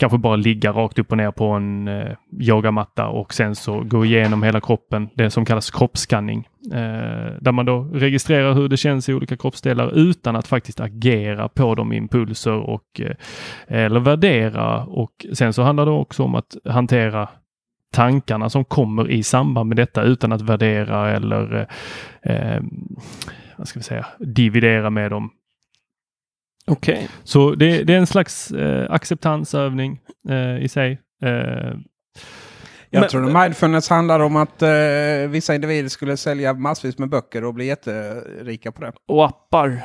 kanske bara ligga rakt upp och ner på en eh, yogamatta och sen så gå igenom hela kroppen, det som kallas kroppsskanning. Eh, där man då registrerar hur det känns i olika kroppsdelar utan att faktiskt agera på de impulser och eh, eller värdera. Och sen så handlar det också om att hantera tankarna som kommer i samband med detta utan att värdera eller eh, eh vad ska vi säga, dividera med dem. Okej. Så det, det är en slags eh, acceptansövning eh, i sig. Eh, Jag Men- tror mindfulness handlar om att eh, vissa individer skulle sälja massvis med böcker och bli jätterika på det. Och appar.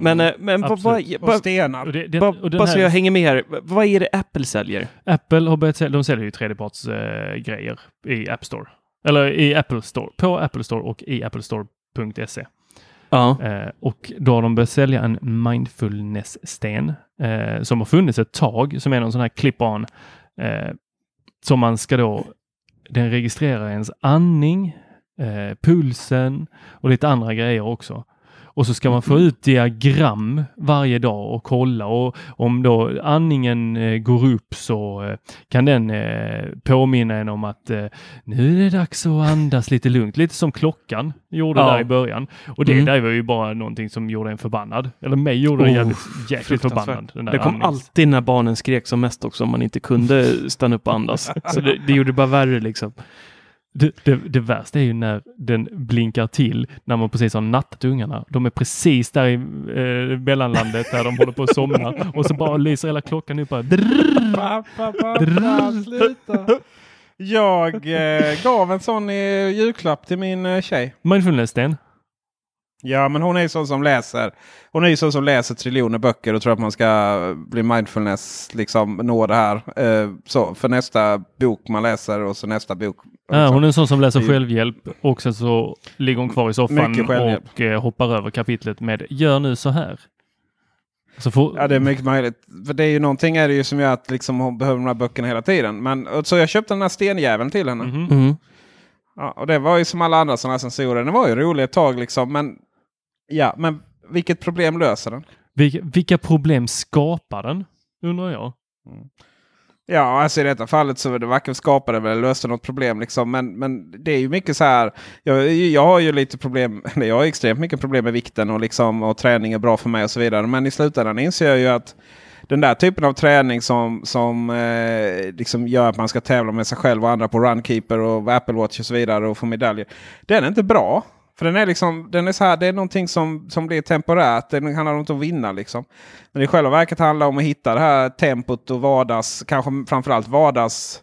Men, eh, men vad, vad, Absolut. Och vad, stenar. och det, det, vad, och den bara så jag hänger med här. Vad är det Apple säljer? Apple har börjat sälja, de säljer ju tredjepartsgrejer eh, grejer i App Store. Eller i Apple Store, på Apple Store och i applestore.se. Ja. Eh, och då har de börjat sälja en mindfulness-sten eh, som har funnits ett tag, som är någon sån här clip-on. Eh, som man ska då, den registrerar ens andning, eh, pulsen och lite andra grejer också. Och så ska man få ut diagram varje dag och kolla och om då andningen eh, går upp så eh, kan den eh, påminna en om att nu är det dags att andas lite lugnt. Lite som klockan gjorde Ja. där i början. Och det Mm. där var ju bara någonting som gjorde en förbannad. Eller mig gjorde Oh, jävligt, jäkligt fruktansvärt. förbannad. Det kom andnings- alltid när barnen skrek som mest också om man inte kunde stanna upp och andas. Så det, det gjorde det bara värre liksom. Det, det, det värsta är ju när den blinkar till när man precis har nattat ungarna. De är precis där i eh, mellanlandet där de håller på att somna och så bara lyser hela klockan upp. Bara, Pappa, pappa, sluta. Jag eh, gav en sån i julklapp till min eh, tjej. Mindfulness-sten. Ja, men hon är ju sån som läser. Hon är ju sån som läser triljoner böcker och tror att man ska bli mindfulness, liksom nå det här. Eh, så för nästa bok man läser och så nästa bok. Ja, hon är en sån som läser självhjälp och sen så ligger hon kvar i soffan och eh, hoppar över kapitlet med gör nu så här. Så får, Ja, det är mycket möjligt. För det är ju någonting är det ju som gör att liksom hon behöver de här böckerna hela tiden. Men, så jag köpte den här stenjäveln till henne. Mm. Ja, och det var ju som alla andra sådana här sensorer. Den var ju rolig ett tag liksom. Men Ja, men vilket problem löser den? Vilka, vilka problem skapar den? Undrar jag. Ja, alltså i detta fallet så det varken skapade eller löste något problem. Liksom. Men, men det är ju mycket så här. Jag, jag har ju lite problem. eller Jag har extremt mycket problem med vikten och, liksom, och träning är bra för mig och så vidare. Men i slutändan inser jag ju att den där typen av träning som, som eh, liksom gör att man ska tävla med sig själv och andra på Runkeeper och Apple Watch och så vidare och få medaljer. Den är inte bra. För den är liksom, den är så här, det är någonting som, som blir temporärt. Det handlar inte om att vinna liksom. Men i själva verket handlar det om att hitta det här tempot och vardags, kanske framförallt vardags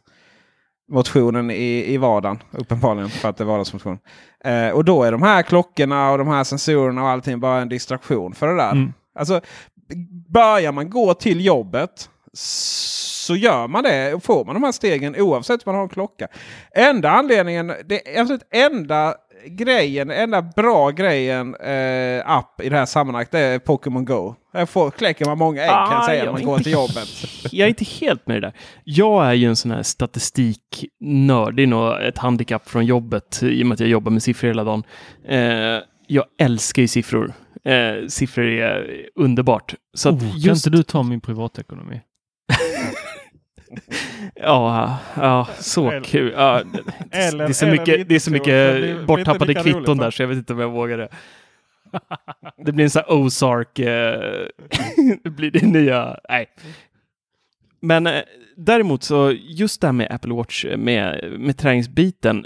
motionen i, i vardagen. Uppenbarligen för att det är vardagsmotion. Eh, och då är de här klockorna och de här sensorerna och allting bara en distraktion för det där. Mm. Alltså, börjar man gå till jobbet så gör man det och får man de här stegen oavsett om man har en klocka. Enda anledningen, det absolut enda grejen, enda bra grejen eh, app i det här sammanhanget det är Pokémon Go. Här får, kläcker man många ägg kan jag Ah, säga jag när man går till jobbet. Jag är inte helt med det där. Jag är ju en sån här statistiknörd. Det är nog ett handikapp från jobbet i och med att jag jobbar med siffror hela dagen. Eh, jag älskar ju siffror. Eh, siffror är underbart. Så att oh, Kan just, inte du ta min privatekonomi? Ja, ja, så Eller- kul. Ja, det, eller- det är så mycket, det är så mycket borttappade kvitton roligt, där så jag vet inte om jag vågar det. Det blir en sån här Ozark. Eh, det blir det nya. Nej. Men eh, däremot så just det här med Apple Watch eh, med, med träningsbiten.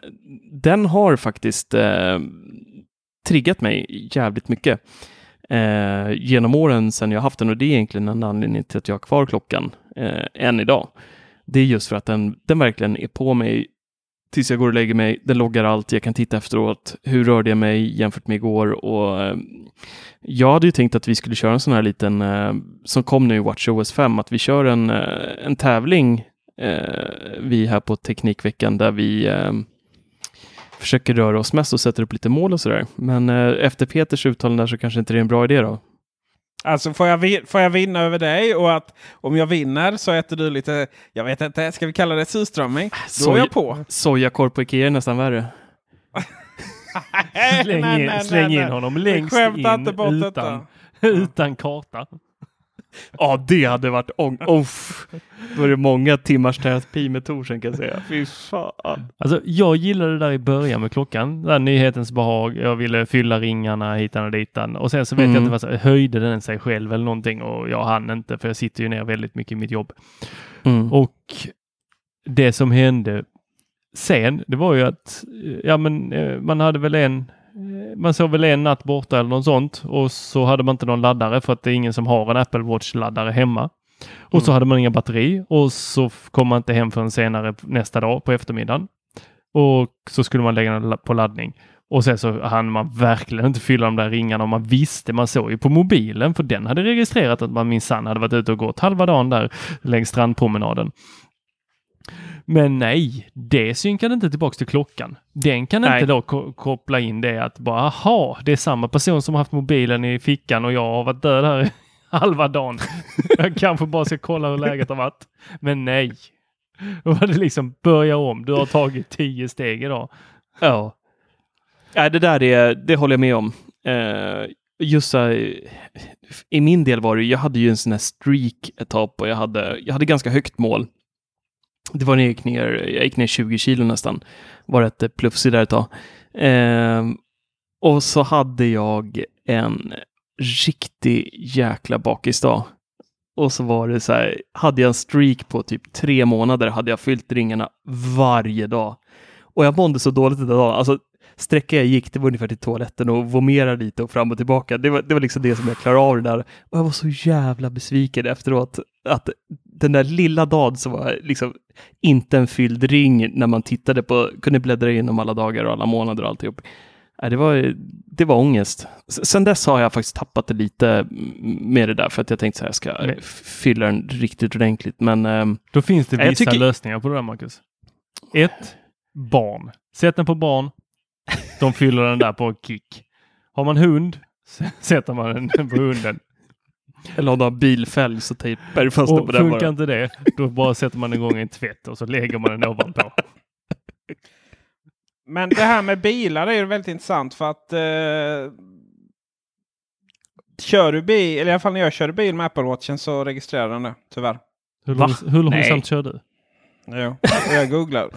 Den har faktiskt eh, triggat mig jävligt mycket. Eh, genom åren sedan jag haft den och det är egentligen en anledning till att jag har kvar klockan eh, än idag. Det är just för att den, den verkligen är på mig tills jag går och lägger mig. Den loggar allt. Jag kan titta efteråt. Hur rörde jag mig jämfört med igår? Och, eh, jag hade ju tänkt att vi skulle köra en sån här liten, eh, som kom nu i WatchOS 5, att vi kör en, eh, en tävling eh, vi här på Teknikveckan där vi ehm, försöker röra oss mest och sätter upp lite mål och sådär. Men eh, efter Peters uttalande där så kanske inte det är en bra idé då. Alltså får jag, får jag vinna över dig och att om jag vinner så äter du lite, jag vet inte, ska vi kalla det surströmming? Då är jag på. Sojakorv på Ikea är nästan värre. Släng Nej, in, nej, släng nej, in nej. honom längst in utan, utan karta. Ja, det hade varit ång... Off. Då var det många timmars terapi med Torsen kan jag säga. Fy fan. Alltså, jag gillade det där i början med klockan. Där nyhetens behag. Jag ville fylla ringarna hitan och ditan. Och sen så vet Mm. jag inte vad så, höjde den sig själv eller någonting och jag hann inte för jag sitter ju ner väldigt mycket i mitt jobb. Mm. Och det som hände sen, det var ju att ja, men, eh, man hade väl en man såg väl en natt borta eller något sånt och så hade man inte någon laddare för att det är ingen som har en Apple Watch-laddare hemma. Och så Mm. hade man inga batteri och så kom man inte hem förrän senare nästa dag på eftermiddagen. Och så skulle man lägga den på laddning. Och sen så hann man verkligen inte fylla de där ringarna och man visste, man såg ju på mobilen för den hade registrerat att man minsann hade varit ute och gått halva dagen där längs strandpromenaden. Men nej, det synkade inte tillbaks till klockan. Den kan Nej. inte då ko- koppla in det att bara, aha, det är samma person som har haft mobilen i fickan och jag har varit död här halva dagen. jag kanske bara ska kolla hur läget har varit. Men nej. Då var det liksom börja om. Du har tagit tio steg idag. Ja. Nej, det där är, det håller jag med om. Eh, just så här, i min del var det, jag hade ju en sån här streak ett tag på, jag hade, jag hade ganska högt mål. Det var när jag gick ner, jag gick ner 20 kilo nästan. Var rätt eh, plufsig där ett tag. Eh, och så hade jag en riktig jäkla bakisdag. Och så var det så här, hade jag en streak på typ tre månader, hade jag fyllt ringarna varje dag. Och jag mådde så dåligt den dagen. Alltså, sträckan jag gick, det var ungefär till toaletten och vomera lite och fram och tillbaka. Det var, det var liksom det som jag klarade av det där. Och jag var så jävla besviken efteråt. Att den där lilla dagen som var liksom inte en fylld ring när man tittade på, kunde bläddra igenom alla dagar och alla månader och alltihop. Nej, det, var, det var ångest. Sen dess har jag faktiskt tappat det lite mm, med det där för att jag tänkte så här, jag ska f- fylla den riktigt ordentligt. Men ehm, Då finns det vissa tycker- lösningar på det där, Marcus. Ett, barn. Sätt den på barn. De fyller den där på kick. Har man hund, sätter man den på hunden. Eller om du har bilfälg så tejpar du fast Och på den funkar bara. inte det, då bara sätter man igång en tvätt och så lägger man den ovanpå. Men det här med bilar är ju väldigt intressant för att eh, kör du bil, eller i alla fall när jag körde bil med Apple Watchen så registrerar den det. Tyvärr. Hur, långsamt kör du? Jo. Och jag googlar.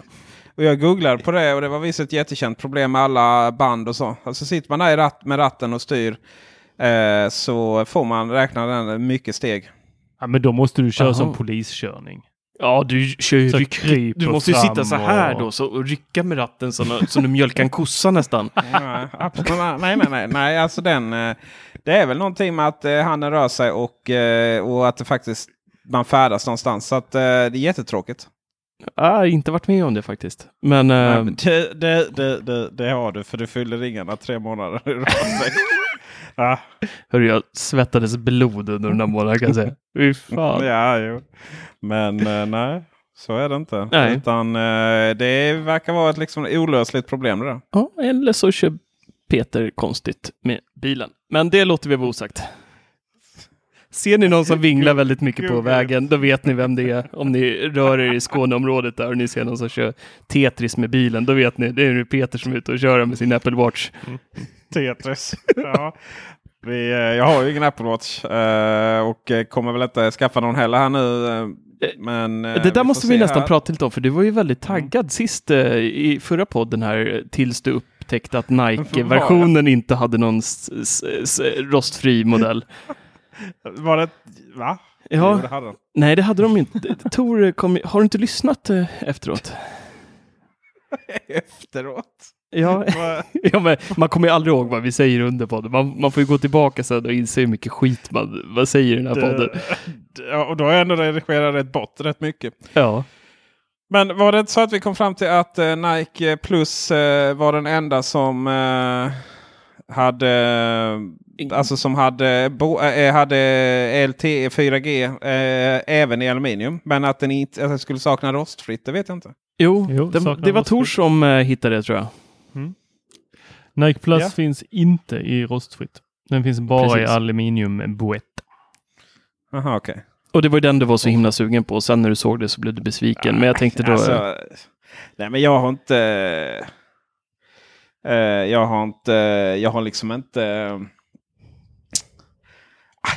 Och jag googlar på det och det var visst ett jättekänt problem med alla band och så. Alltså sitter man där i ratt, med ratten och styr eh, så får man räkna den mycket steg. Ja, men då måste du köra Jaha. som poliskörning. Ja, du kör ju ryck, kryper Du måste ju sitta så här och- då så, och rycka med ratten som, som du mjölkar en kossa nästan. nej, absolut, nej, nej, nej, nej, alltså den. eh, Det är väl någonting med att eh, handen rör sig och, och att det faktiskt man färdas någonstans. Så att det är jättetråkigt. Jag har inte varit med om det faktiskt. Men, Nej, men det, det, det, det, det har du för du fyller ringarna tre månader i ja, hörru, jag svettades blod under den där månaden kan jag säga. Fy fan. ja, jo. Men eh, nej, så är det inte. Nej. Utan eh, det verkar vara ett liksom olösligt problem det där. Ja, eller så kör Peter konstigt med bilen. Men det låter vi vara osagt. Ser ni någon som vinglar väldigt mycket på vägen, då vet ni vem det är. Om ni rör er i Skåneområdet där och ni ser någon som kör Tetris med bilen, då vet ni, det är nu Peter som är ute och kör med sin Apple Watch. Tetris. ja. Vi, eh, jag har ju ingen Apple Watch eh, och eh, kommer väl inte skaffa någon heller här nu. Men, det där får måste vi nästan här. prata lite om, för du var ju väldigt taggad sist eh, i förra podden här, tills du upptäckte att Nike-versionen inte hade någon rostfri modell. Var det... Va? Ja. Det hade. Nej, det hade de inte. Tor, kom, har du inte lyssnat eh, efteråt? Efteråt. Ja, ja men man kommer ju aldrig ihåg vad vi säger under podden. Man, man får ju gå tillbaka sen och inse hur mycket skit man vad säger i den här podden. det- ja, och då har jag ändå redigerat rätt bort rätt mycket. Ja. Men var det inte så att vi kom fram till att eh, Nike Plus eh, var den enda som eh, hade Alltså som hade, bo, eh, hade LTE 4G eh, även i aluminium. Men att den inte att den skulle sakna rostfritt, det vet jag inte. Jo, Jo, det, det var rostfritt. Tor som eh, hittade det tror jag. Nike Plus Ja. finns inte i rostfritt. Den finns bara Precis. i aluminiumboett. Jaha, okej. Och det var ju den du var så himla sugen på. Och sen när du såg det så blev du besviken. Men jag tänkte då... Alltså, nej men jag har inte... eh, jag har inte... Jag har liksom inte...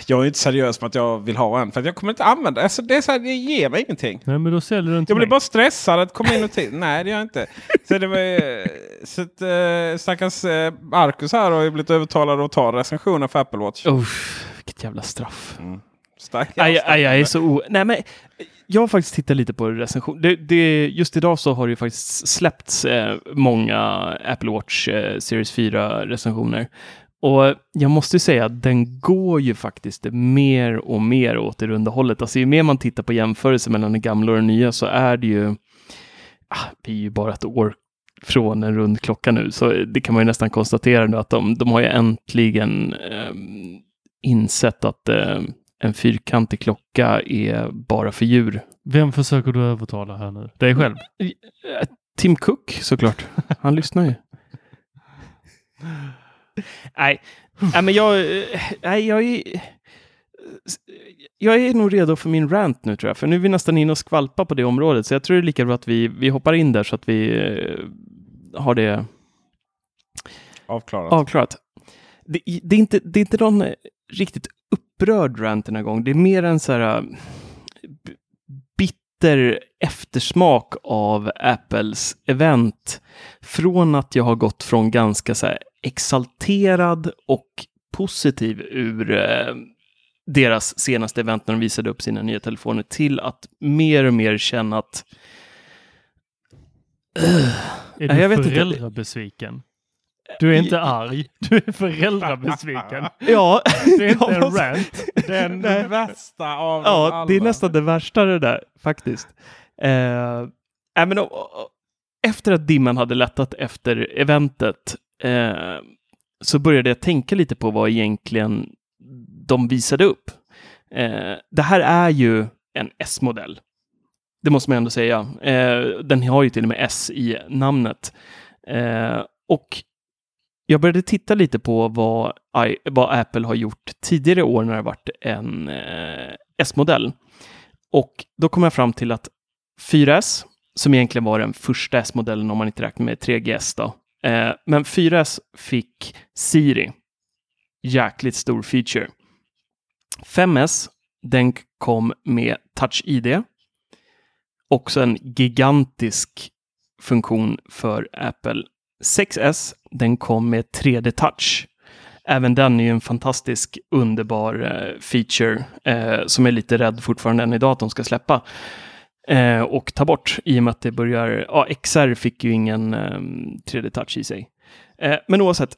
Jag är inte seriös med att jag vill ha en. För att jag kommer inte använda alltså det. Är så här, det ger mig ingenting. Nej, men då säljer du inte Jag blir mig. bara stressad att komma in och till. Nej, det gör jag inte. Så det var så att, eh, stackars eh, Marcus här har ju blivit övertalad att ta recensioner för Apple Watch. Uff, vilket jävla straff. Stackars, Aj, aj, aj, jag är så o... Nej, men jag har faktiskt tittat lite på recension. Det, det, just idag så har det ju faktiskt släppts eh, många Apple Watch eh, Series 4 recensioner. Och jag måste ju säga att den går ju faktiskt mer och mer åt det runda hållet. Alltså ju mer man tittar på jämförelse mellan den gamla och den nya så är det ju, ah, det är ju bara ett år från en rund klocka nu, så det kan man ju nästan konstatera nu att de, de har ju äntligen ehm, insett att eh, en fyrkantig klocka är bara för djur. Vem försöker du övertala här nu? Dig själv? Eh, Tim Cook såklart. Han lyssnar ju. Nej, nej men jag, nej, jag är... Jag är nog redo för min rant nu tror jag, för nu är vi nästan inne och skvalpa på det området, så jag tror det är lika bra att vi, vi hoppar in där så att vi eh, har det Avklarat. avklarat. Det, det, är inte, det är inte någon riktigt upprörd rant den här gången. Det är mer en så här eh, bitter eftersmak av Apples event. Från att jag har gått från ganska så exalterad och positiv ur eh, deras senaste event när de visade upp sina nya telefoner till att mer och mer känna att Är Nej, jag du vet inte. Du är inte arg, du är föräldrabesviken. ja, Det är inte en rant. Den Nej. värsta av Ja, alla. det är nästan det värsta det där faktiskt. Eh, äh, men, och, och, efter att dimman hade lättat efter eventet eh, så började jag tänka lite på vad egentligen de visade upp. Eh, det här är ju en S-modell. Det måste man ändå säga. Eh, den har ju till och med S i namnet. Eh, och jag började titta lite på vad, I, vad Apple har gjort tidigare år när det varit en eh, S-modell. Och då kom jag fram till att 4S, som egentligen var den första S-modellen om man inte räknar med 3GS då, eh, men 4S fick Siri. jäkligt stor feature. 5S, den kom med Touch ID. Också en gigantisk funktion för Apple. 6S, den kom med 3D Touch. Även den är ju en fantastisk, underbar eh, feature eh, som är lite rädd fortfarande än idag att de ska släppa eh, och ta bort i och med att det börjar, ja, XR fick ju ingen eh, 3D touch i sig. Eh, men oavsett,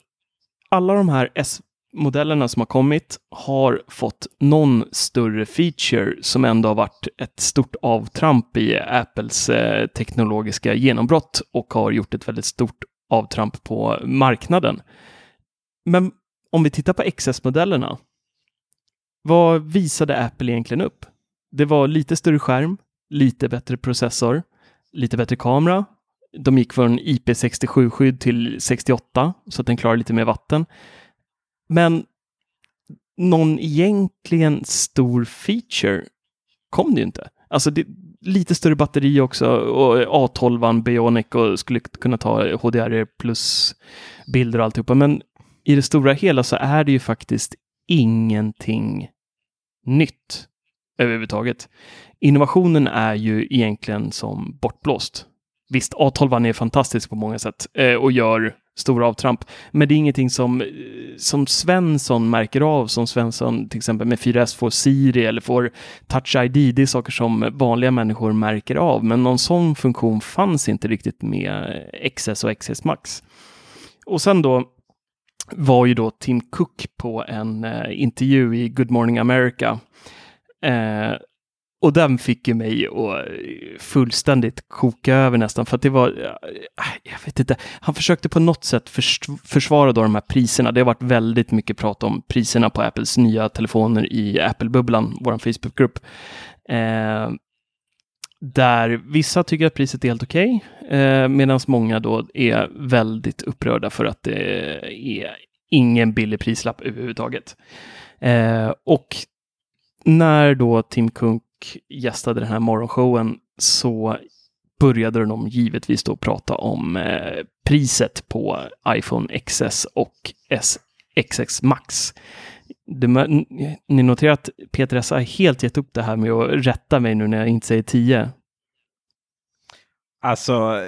alla de här S-modellerna som har kommit har fått någon större feature som ändå har varit ett stort avtramp i Apples eh, teknologiska genombrott och har gjort ett väldigt stort avtramp på marknaden. Men om vi tittar på XS-modellerna, vad visade Apple egentligen upp? Det var lite större skärm, lite bättre processor, lite bättre kamera. De gick från IP67-skydd till 68 så att den klarar lite mer vatten. Men någon egentligen stor feature kom det ju inte. Alltså det, lite större batteri också och A12 Bionic och skulle kunna ta HDR plus bilder och alltihopa. Men i det stora hela så är det ju faktiskt ingenting nytt överhuvudtaget. Innovationen är ju egentligen som bortblåst. Visst, A12 är fantastisk på många sätt eh, och gör stora avtramp, men det är ingenting som, eh, som Svensson märker av, som Svensson till exempel med 4S får Siri eller får Touch ID. Det är saker som vanliga människor märker av, men någon sån funktion fanns inte riktigt med XS och XS Max. Och sen då var ju då Tim Cook på en eh, intervju i Good Morning America Eh, och den fick ju mig att eh, fullständigt koka över nästan, för att det var, eh, eh, jag vet inte, han försökte på något sätt försvara då de här priserna. Det har varit väldigt mycket prat om priserna på Apples nya telefoner i Apple-bubblan, vår Facebookgrupp. Eh, där vissa tycker att priset är helt okej, okay, eh, medan många då är väldigt upprörda för att det är ingen billig prislapp överhuvudtaget. Eh, och när då Tim Cook gästade den här morgonshowen så började de givetvis då prata om eh, priset på iPhone XS och SXX Max. Det, ni noterar att Peter S har helt gett upp det här med att rätta mig nu när jag inte säger 10. Alltså,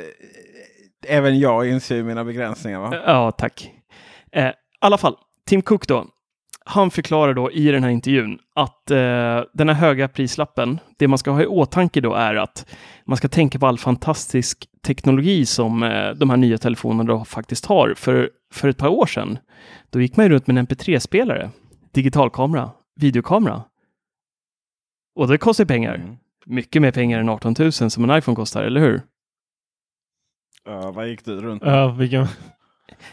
även jag inser mina begränsningar va? Ja, tack. Eh, I alla fall, Tim Cook då, han förklarar då i den här intervjun att eh, den här höga prislappen, det man ska ha i åtanke då är att man ska tänka på all fantastisk teknologi som eh, de här nya telefonerna då faktiskt har. För, för ett par år sedan, då gick man ju runt med en MP3-spelare, digitalkamera, videokamera. Och det kostar pengar. Mm. Mycket mer pengar än 18 000 som en iPhone kostar, eller hur? Ja, vad gick du runt med? Ja, vilken...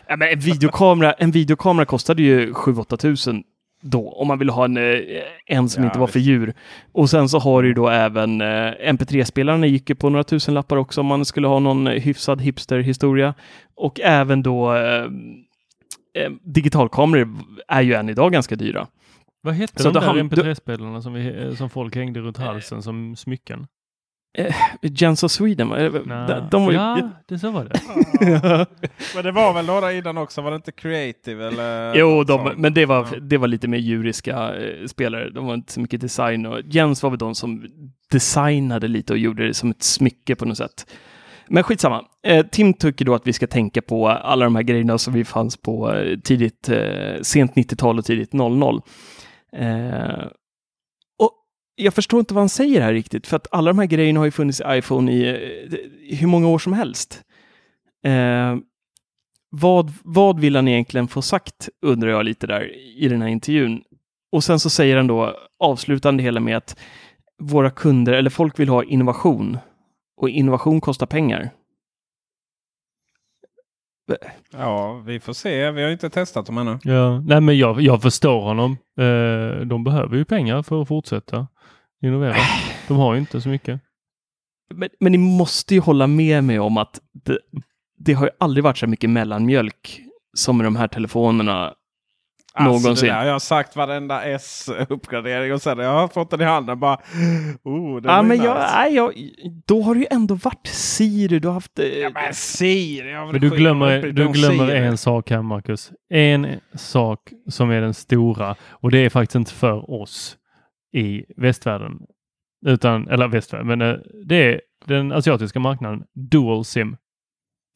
Ja, men en, videokamera, en videokamera kostade ju 7-8 tusen då, om man vill ha en, eh, en som ja, inte var för djur. Och sen så har du ju då även eh, MP3-spelarna gick ju på några tusen lappar också om man skulle ha någon hyfsad hipster-historia. Och även då eh, eh, digitalkameror är ju än idag ganska dyra. Vad hette så de där MP3-spelarna som, vi, som folk hängde runt halsen som smycken? Eh, Gens of Sweden, de, de var ju... Ja, det så var det. ja. Men det var väl några innan också, var det inte Creative? Eller jo, de, men det var, ja. det var lite mer djuriska eh, spelare. De var inte så mycket design. Och Jens var väl de som designade lite och gjorde det som ett smycke på något sätt. Men skitsamma. Eh, Tim tycker då att vi ska tänka på alla de här grejerna som vi fanns på eh, tidigt, eh, sent 90-tal och tidigt 00 jag förstår inte vad han säger här riktigt, för att alla de här grejerna har ju funnits i iPhone i, i hur många år som helst. Eh, vad, vad vill han egentligen få sagt, undrar jag lite där i den här intervjun. Och sen så säger han då avslutande hela med att våra kunder, eller folk vill ha innovation. Och innovation kostar pengar. Ja, vi får se. Vi har inte testat dem ännu. Ja, nej men jag, jag förstår honom. Eh, de behöver ju pengar för att fortsätta innovera. De har ju inte så mycket. Men, men ni måste ju hålla med mig om att det, det har ju aldrig varit så mycket mellanmjölk som med de här telefonerna Alltså, någonsin. där, jag har sagt varenda S-uppgradering och sen jag har fått den i handen bara... Oh, det Ja, men jag, nej, jag, då har det ju ändå varit Siri. Du har haft... eh, Ja, men Siri. Men du glömmer, du glömmer Siri. en sak här Marcus. En sak som är den stora och det är faktiskt inte för oss i västvärlden. Utan, eller västvärlden, men eh, det är den asiatiska marknaden. Dual SIM.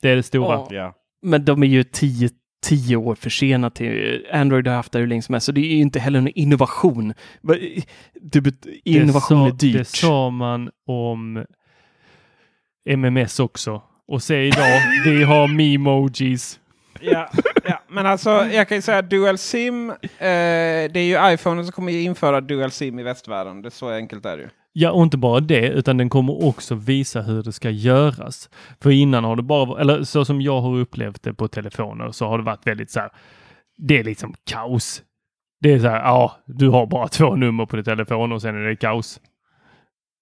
Det är det stora. Ja. Ja. Men de är ju tio, tio år försenade till... Android har haft det hur länge som helst, så det är ju inte heller en innovation. Innovation det är sa, dyrt. Det sa man om MMS också. Och se idag, vi har memojis. Ja, ja, men alltså jag kan ju säga Dual SIM. Eh, det är ju iPhone som kommer införa Dual SIM i västvärlden. Det är så enkelt är det ju. Ja, och inte bara det, utan den kommer också visa hur det ska göras. För innan har det bara, eller så som jag har upplevt det på telefoner, så har det varit väldigt så här. Det är liksom kaos. Det är så här, ja, du har bara två nummer på din telefon och sen är det kaos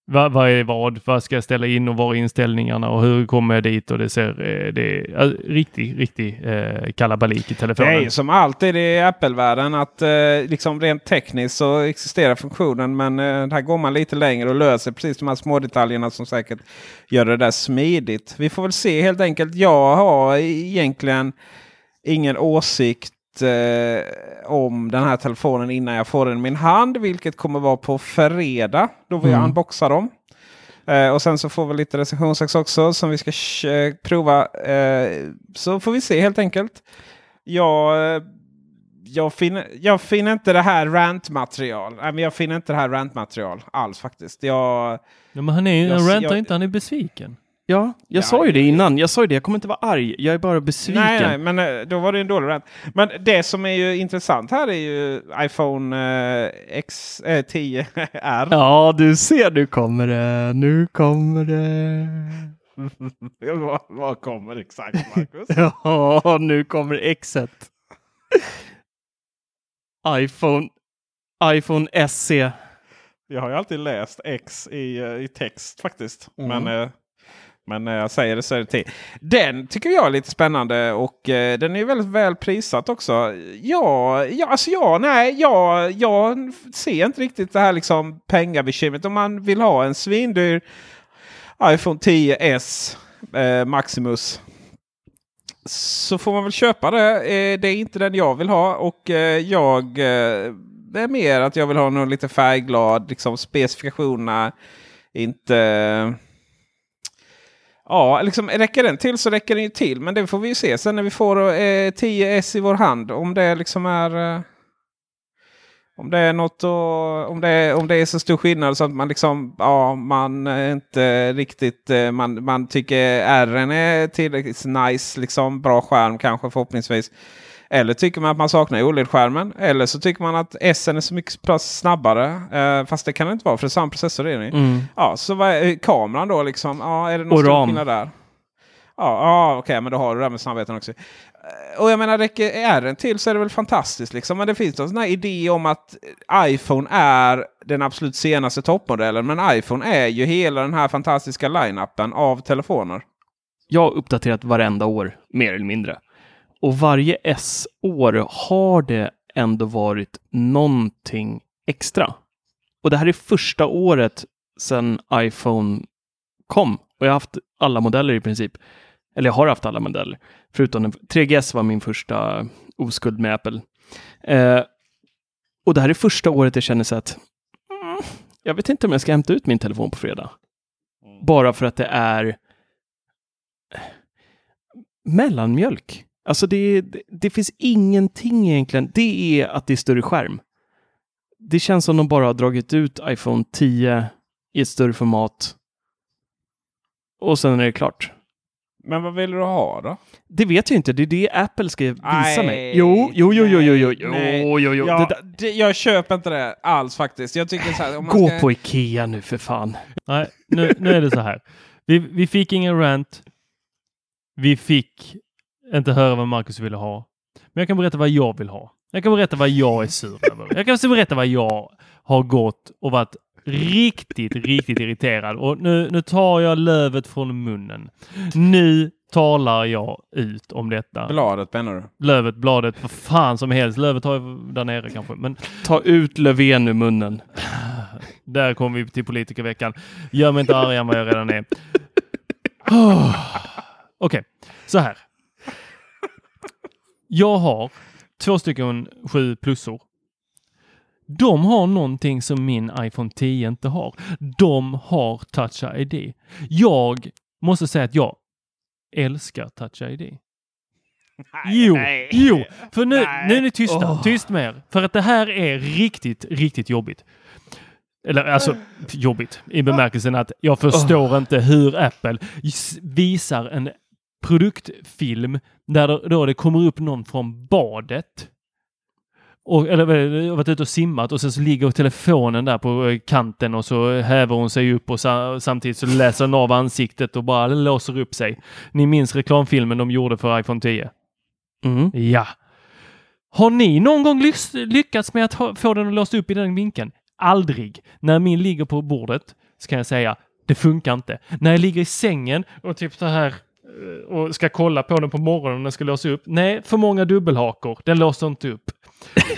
vad, Vad är vad? Vad ska jag ställa in och var är inställningarna och hur kommer jag dit? Och det ser, eh, det är riktigt, riktigt eh, kalabalik i Det telefonen. är ju som alltid i Apple-världen att eh, liksom rent tekniskt så existerar funktionen. Men eh, här går man lite längre och löser precis de här små detaljerna som säkert gör det där smidigt. Vi får väl se helt enkelt. Jag har egentligen ingen åsikt eh, om den här telefonen innan jag får den i min hand. Vilket kommer vara på fredag då vi Mm. unboxar dem. Eh, och sen så får vi lite recensionsex också som vi ska eh, prova. Eh, så får vi se helt enkelt. Jag, eh, jag, finner, jag finner inte det här rantmaterial. Nej, men jag finner inte det här rantmaterial alls faktiskt. Jag, Ja, men han, är, Jag- han rantar jag- inte, han är besviken. Ja, jag Ja, sa ju det innan. Jag sa ju det, jag kommer inte vara arg. Jag är bara besviken. nej, nej, men eh, då var det en dålig rant. Men det som är ju intressant här är ju iPhone eh, X, eh, 10R. Ja, du ser, nu kommer det. Nu kommer det. vad, vad kommer exakt Marcus? Ja, nu kommer Xet. iPhone. iPhone SE. Jag har ju alltid läst X i, eh, i text faktiskt. Mm. Men, eh, men när jag säger det så är det till. Den tycker jag är lite spännande och eh, den är väldigt väl prissatt också. Ja, ja alltså ja, nej, ja, jag ser inte riktigt det här liksom pengabekymret. Om man vill ha en svindyr iPhone 10s eh, Maximus så får man väl köpa det. Eh, det är inte den jag vill ha och eh, jag eh, det är mer att jag vill ha någon lite färgglad. Liksom specifikationerna inte... Ja, liksom räcker den till så räcker den ju till. Men det får vi ju se sen när vi får eh, 10S i vår hand. Om det liksom är... Eh, om det är något och, om, det om det är så stor skillnad så att man liksom, ja, man inte riktigt, eh, man, man tycker R är tillräckligt nice, liksom bra skärm kanske förhoppningsvis. Eller tycker man att man saknar OLED-skärmen. Eller så tycker man att S är så mycket snabbare. Eh, fast det kan det inte vara för det är samma processor i. Mm. Ja, så vad är kameran då liksom? Ja, är det någon stor skillnad där? Ja, ja okej, men då har du det där med snabbheten också. Eh, Och jag menar, räcker R till så är det väl fantastiskt liksom. Men det finns någon sån här idé om att iPhone är den absolut senaste toppmodellen. Men iPhone är ju hela den här fantastiska line-upen av telefoner. Jag har uppdaterat varenda år, mer eller mindre. Och varje S-år har det ändå varit någonting extra. Och det här är första året sedan iPhone kom. Och jag har haft alla modeller i princip. Eller jag har haft alla modeller. Förutom den, 3GS var min första oskuld med Apple. Eh, och det här är första året jag känner så att mm, jag vet inte om jag ska hämta ut min telefon på fredag. Bara för att det är eh, mellanmjölk. Alltså det, det, det finns ingenting egentligen. Det är att det är större skärm. Det känns som de bara har dragit ut iPhone 10 i ett större format. Och sen är det klart. Men vad vill du ha då? Det vet jag inte. Det är det Apple ska visa Nej, mig. Jo, jo, jo, jo, jo, jo, jo, jo, jo, jo. Ja, Det jag köper inte det alls faktiskt. Jag tycker så här, om man gå ska... på Ikea nu för fan. Nej, nu, nu är det så här. Vi, vi fick ingen rant. Vi fick inte höra vad Marcus ville ha. Men jag kan berätta vad jag vill ha. Jag kan berätta vad jag är sur över. Jag kan berätta vad jag har gått och varit riktigt, riktigt irriterad. Och nu, nu tar jag lövet från munnen. Nu talar jag ut om detta. Bladet menar du? Lövet, bladet, vad fan som helst. Lövet har jag där nere kanske. Men Ta ut Löfven ur munnen. där kommer vi till politikerveckan. Gör mig inte argare än vad jag redan är. Okej, så här. Jag har två stycken 7 plusor. De har någonting som min iPhone 10 inte har. De har Touch ID. Jag måste säga att jag älskar Touch ID. Jo, jo, för nu, nu är ni tysta. Åh. Tyst med er. För att det här är riktigt, riktigt jobbigt. Eller alltså jobbigt i bemärkelsen att jag förstår inte hur Apple visar en produktfilm där då det kommer upp någon från badet. Och, eller varit ute och simmat och sen så ligger telefonen där på eh, kanten och så häver hon sig upp och sa, samtidigt så läser den av ansiktet och bara låser upp sig. Ni minns reklamfilmen de gjorde för iPhone 10? Mm. Ja. Har ni någon gång lyckats med att få den att låsa upp i den vinkeln? Aldrig. När min ligger på bordet så kan jag säga det funkar inte. När jag ligger i sängen och typ så här och ska kolla på den på morgonen när den ska låsa upp. Nej, för många dubbelhakor. Den låser inte upp.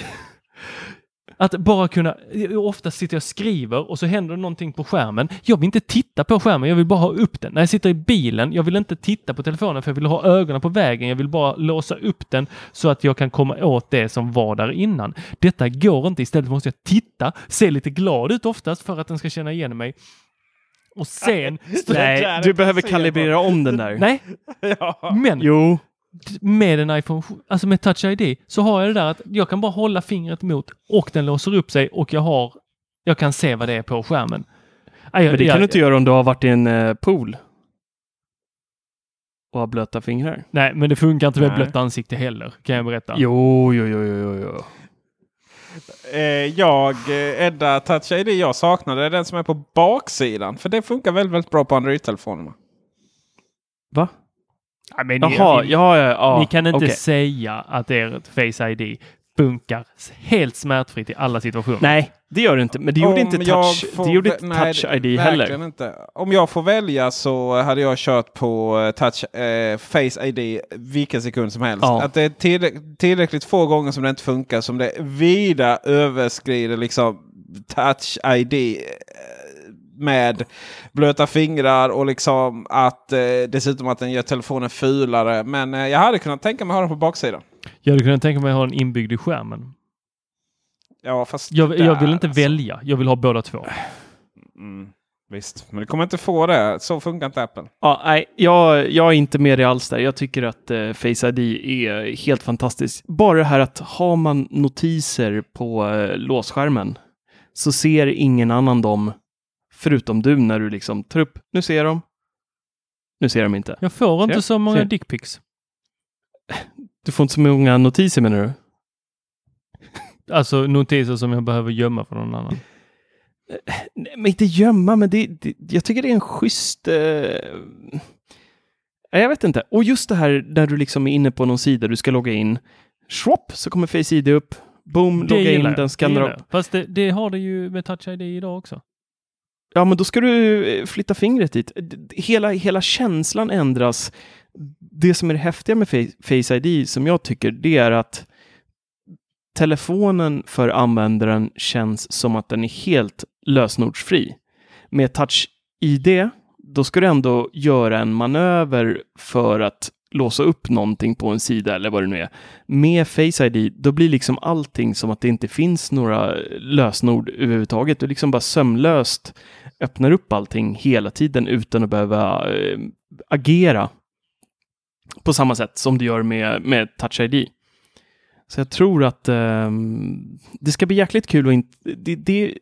Att bara kunna, ofta sitter jag och skriver och så händer det någonting på skärmen. Jag vill inte titta på skärmen, jag vill bara ha upp den. När jag sitter i bilen, jag vill inte titta på telefonen för jag vill ha ögonen på vägen. Jag vill bara låsa upp den så att jag kan komma åt det som var där innan. Detta går inte, istället måste jag titta, se lite glad ut oftast för att den ska känna igen mig. Och sen... Nej, du behöver kalibrera om den där. Nej, Ja. men Jo. med en iPhone, alltså med Touch ID, så har jag det där att jag kan bara hålla fingret mot och den låser upp sig och jag har, jag kan se vad det är på skärmen. Jag- Men det jag- kan du inte göra om du har varit i en eh, pool. Och har blöta fingrar. Nej, men det funkar inte med Nej. blött ansikte heller, kan jag berätta. Jo, jo, jo, jo, jo. Eh, jag, eh, Edda Touch ID jag saknade är den som är på baksidan. För det funkar väldigt, väldigt bra på Android-telefonerna. Va? Ja, men ni, Jaha, ni, ja, ja, ja. ni kan inte okej. säga att ert Face ID funkar helt smärtfritt i alla situationer. Nej, det gör det inte. Men det gjorde Om inte touch, får det gjorde inte nej, touch ID heller. Inte. Om jag får välja så hade jag kört på eh, touch, eh, Face ID vilken sekund som helst. Ja. Att det är tillräck- tillräckligt få gånger som det inte funkar som det vida överskrider liksom touch ID eh, med blöta fingrar och liksom att eh, dessutom att den gör telefonen fulare. Men eh, jag hade kunnat tänka mig ha den på baksidan. Jag hade kunnat tänka mig ha den inbyggd i skärmen. Ja, fast Jag, jag vill inte alltså. välja, jag vill ha båda två. Mm, visst, men du kommer inte få det. Så funkar inte Apple. Ja, nej, jag, jag är inte med dig alls där. Jag tycker att eh, Face ID är helt fantastiskt. Bara det här att har man notiser på eh, låsskärmen så ser ingen annan dem förutom du när du liksom tar upp. Nu ser de. Nu ser de inte. Jag får inte Ser- så många dickpics. Du får inte så många notiser menar du? Alltså notiser som jag behöver gömma för någon annan. Nej, men inte gömma, men det, det, jag tycker det är en schysst... Eh... Jag vet inte. Och just det här där du liksom är inne på någon sida, du ska logga in. Swap, så kommer Face ID upp. Boom, Det logga in, jag, den skannar upp. Fast det, det har det ju med Touch ID idag också. Ja, men då ska du eh, flytta fingret dit. Hela, hela känslan ändras. Det som är det häftiga med Face ID, som jag tycker, det är att telefonen för användaren känns som att den är helt lösenordsfri. Med Touch ID, då ska du ändå göra en manöver för att låsa upp någonting på en sida eller vad det nu är. Med Face ID, då blir liksom allting som att det inte finns några lösenord överhuvudtaget. Du liksom bara sömlöst öppnar upp allting hela tiden utan att behöva äh, agera på samma sätt som du gör med, med Touch ID. Så jag tror att äh, det ska bli jäkligt kul och inte... Det, det,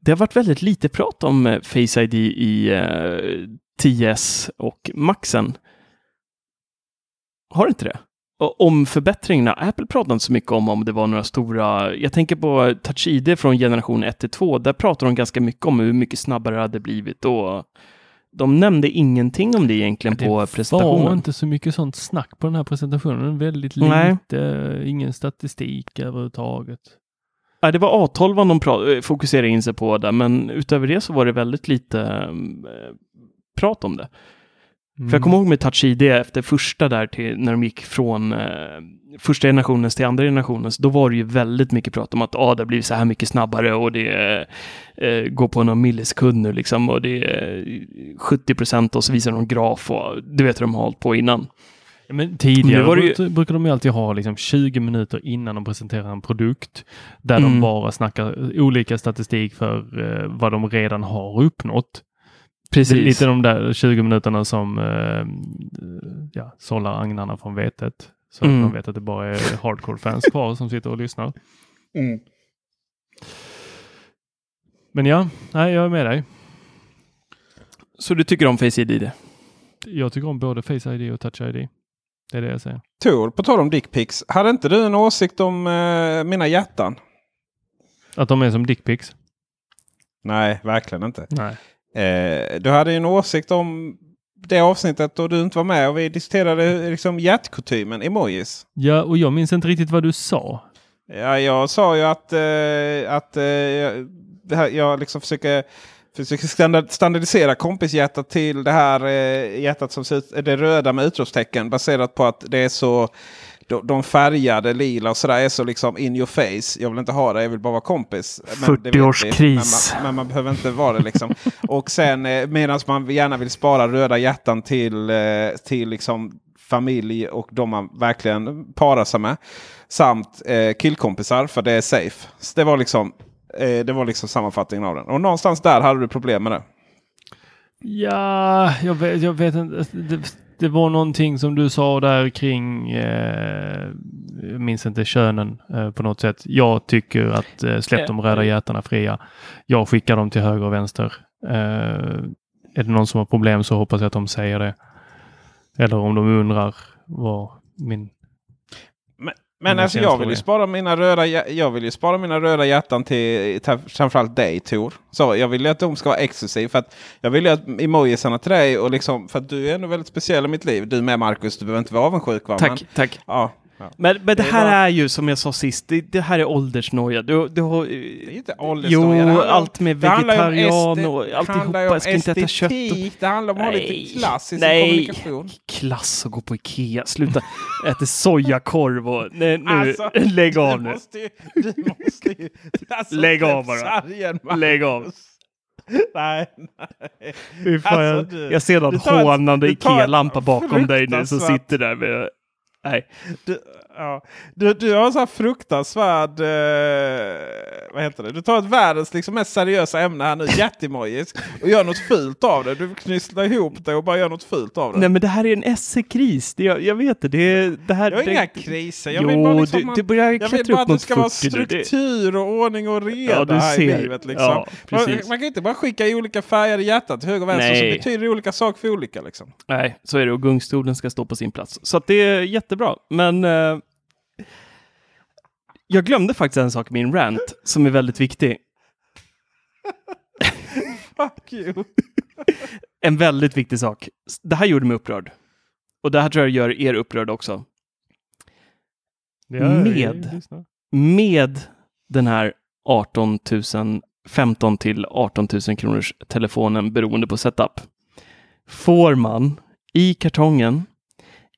det har varit väldigt lite prat om eh, Face ID i eh, 10S och Maxen. Har det inte det? Och om förbättringarna, Apple pratade inte så mycket om om det var några stora, jag tänker på Touch ID från generation 1 till 2, där pratar de ganska mycket om hur mycket snabbare det hade blivit och de nämnde ingenting om det egentligen på det var presentationen. inte så mycket sånt snack på den här presentationen. Väldigt Nej. lite, ingen statistik överhuvudtaget. Ja, det var A12 de pra- eh, fokuserade in sig på där, men utöver det så var det väldigt lite eh, prat om det. Mm. För jag kommer ihåg med Touch ID efter första där till när de gick från eh, första generationens till andra generationens, då var det ju väldigt mycket prat om att ah, det har blivit så här mycket snabbare och det eh, går på någon millisekund nu liksom och det är 70 procent och så visar de graf och du vet hur de har hållit på innan. Men tidigare ju- bruk- brukar de ju alltid ha liksom 20 minuter innan de presenterar en produkt där de Mm. bara snackar olika statistik för eh, vad de redan har uppnått. Precis. Lite de där 20 minuterna som eh, ja, sållar agnarna från vetet. Så Mm. att de vet att det bara är hardcore-fans kvar som sitter och lyssnar. Men ja, nej, jag är med dig. Så du tycker om Face ID? Jag tycker om både Face ID och Touch ID. Det är det jag säger. Tor, på tal om dickpics. Hade inte du en åsikt om eh, mina hjärtan? Att de är som dickpics? Nej, verkligen inte. Nej. Eh, du hade ju en åsikt om det avsnittet då du inte var med och vi diskuterade liksom hjärtkutymen, emojis. Ja, och jag minns inte riktigt vad du sa. Ja, jag sa ju att, eh, att eh, jag, liksom försöker, försöker standard, standardisera kompishjärtat till det här eh, hjärtat som ser ut, det röda med utropstecken baserat på att det är så de, de färgade lila och sådär är så liksom in your face. Jag vill inte ha det, jag vill bara vara kompis. Men det vet vi. 40-årskris. Men man, men man behöver inte vara det liksom. och sen eh, medan man gärna vill spara röda hjärtan till, eh, till liksom familj och de man verkligen parar sig med. Samt eh, killkompisar för det är safe. Så det var liksom eh, det var liksom sammanfattningen av den. Och någonstans där hade du problem med det. Ja, jag vet, jag vet inte. Det, var någonting som du sa där kring, eh, jag minns inte könen eh, på något sätt. Jag tycker att eh, släpp de röda hjärtarna fria. Jag skickar dem till höger och vänster. Eh, är det någon som har problem så hoppas jag att de säger det. Eller om de undrar vad min... Men alltså jag vill, ju spara mina röda, jag vill ju spara mina röda hjärtan till, till framförallt dig Tor. Så jag vill ju att de ska vara exklusiva. För att jag vill ju att emojisarna till dig och liksom för att du är ändå väldigt speciell i mitt liv. Du med Marcus, du behöver inte vara avundsjuk va? Tack, Men, tack. ja, ja. Men, men det Det är här bara- är ju som jag sa sist, det, det här är åldersnoja. Du, du har, Det är inte jo, åldersnoja. Om- allt med om vegetarian och det handlar alltihopa. ju om Jag ska inte äta kött. Och... estetik, Det handlar om att ha lite klass i sin Nej. kommunikation. Klass och gå på Ikea. Sluta äta sojakorv och... Nej, nu, Alltså, lägg av du nu. Måste ju, du måste ju, alltså, Lägg av bara. Lägg av. Nej, nej. Fan, Alltså, jag, du- jag ser någon hånande Ikea-lampa bakom dig nu som sitter där med... Du, ja. du, du har en sån här fruktansvärd... Eh, vad heter det? Du tar ett världens liksom, mest seriösa ämne här nu, jättemojis, och gör något fult av det. Du knisslar ihop det och bara gör något fult av det. Nej men det här är en SE-kris. Jag, jag vet det. Det, det här... jag har det, inga kriser. Jag jo, vill bara liksom, du, du börjar jag vill klättra bara upp att det ska vara 40 nu. Det- struktur och ordning och reda Ja, här i livet. Liksom. Ja, man, man kan inte bara skicka i olika färgade hjärtan till höger och vänster Nej. så betyder det olika saker för olika. Liksom. Nej, så är det. Och gungstolen ska stå på sin plats. Så det är jättebra. Men eh, jag glömde faktiskt en sak i min rant som är väldigt viktig. Fuck you! En väldigt viktig sak. Det här gjorde mig upprörd. Och det här tror jag gör er upprörd också. Med. Med den här 18 000, 15 till 18 000 kronors telefonen beroende på setup. Får man i kartongen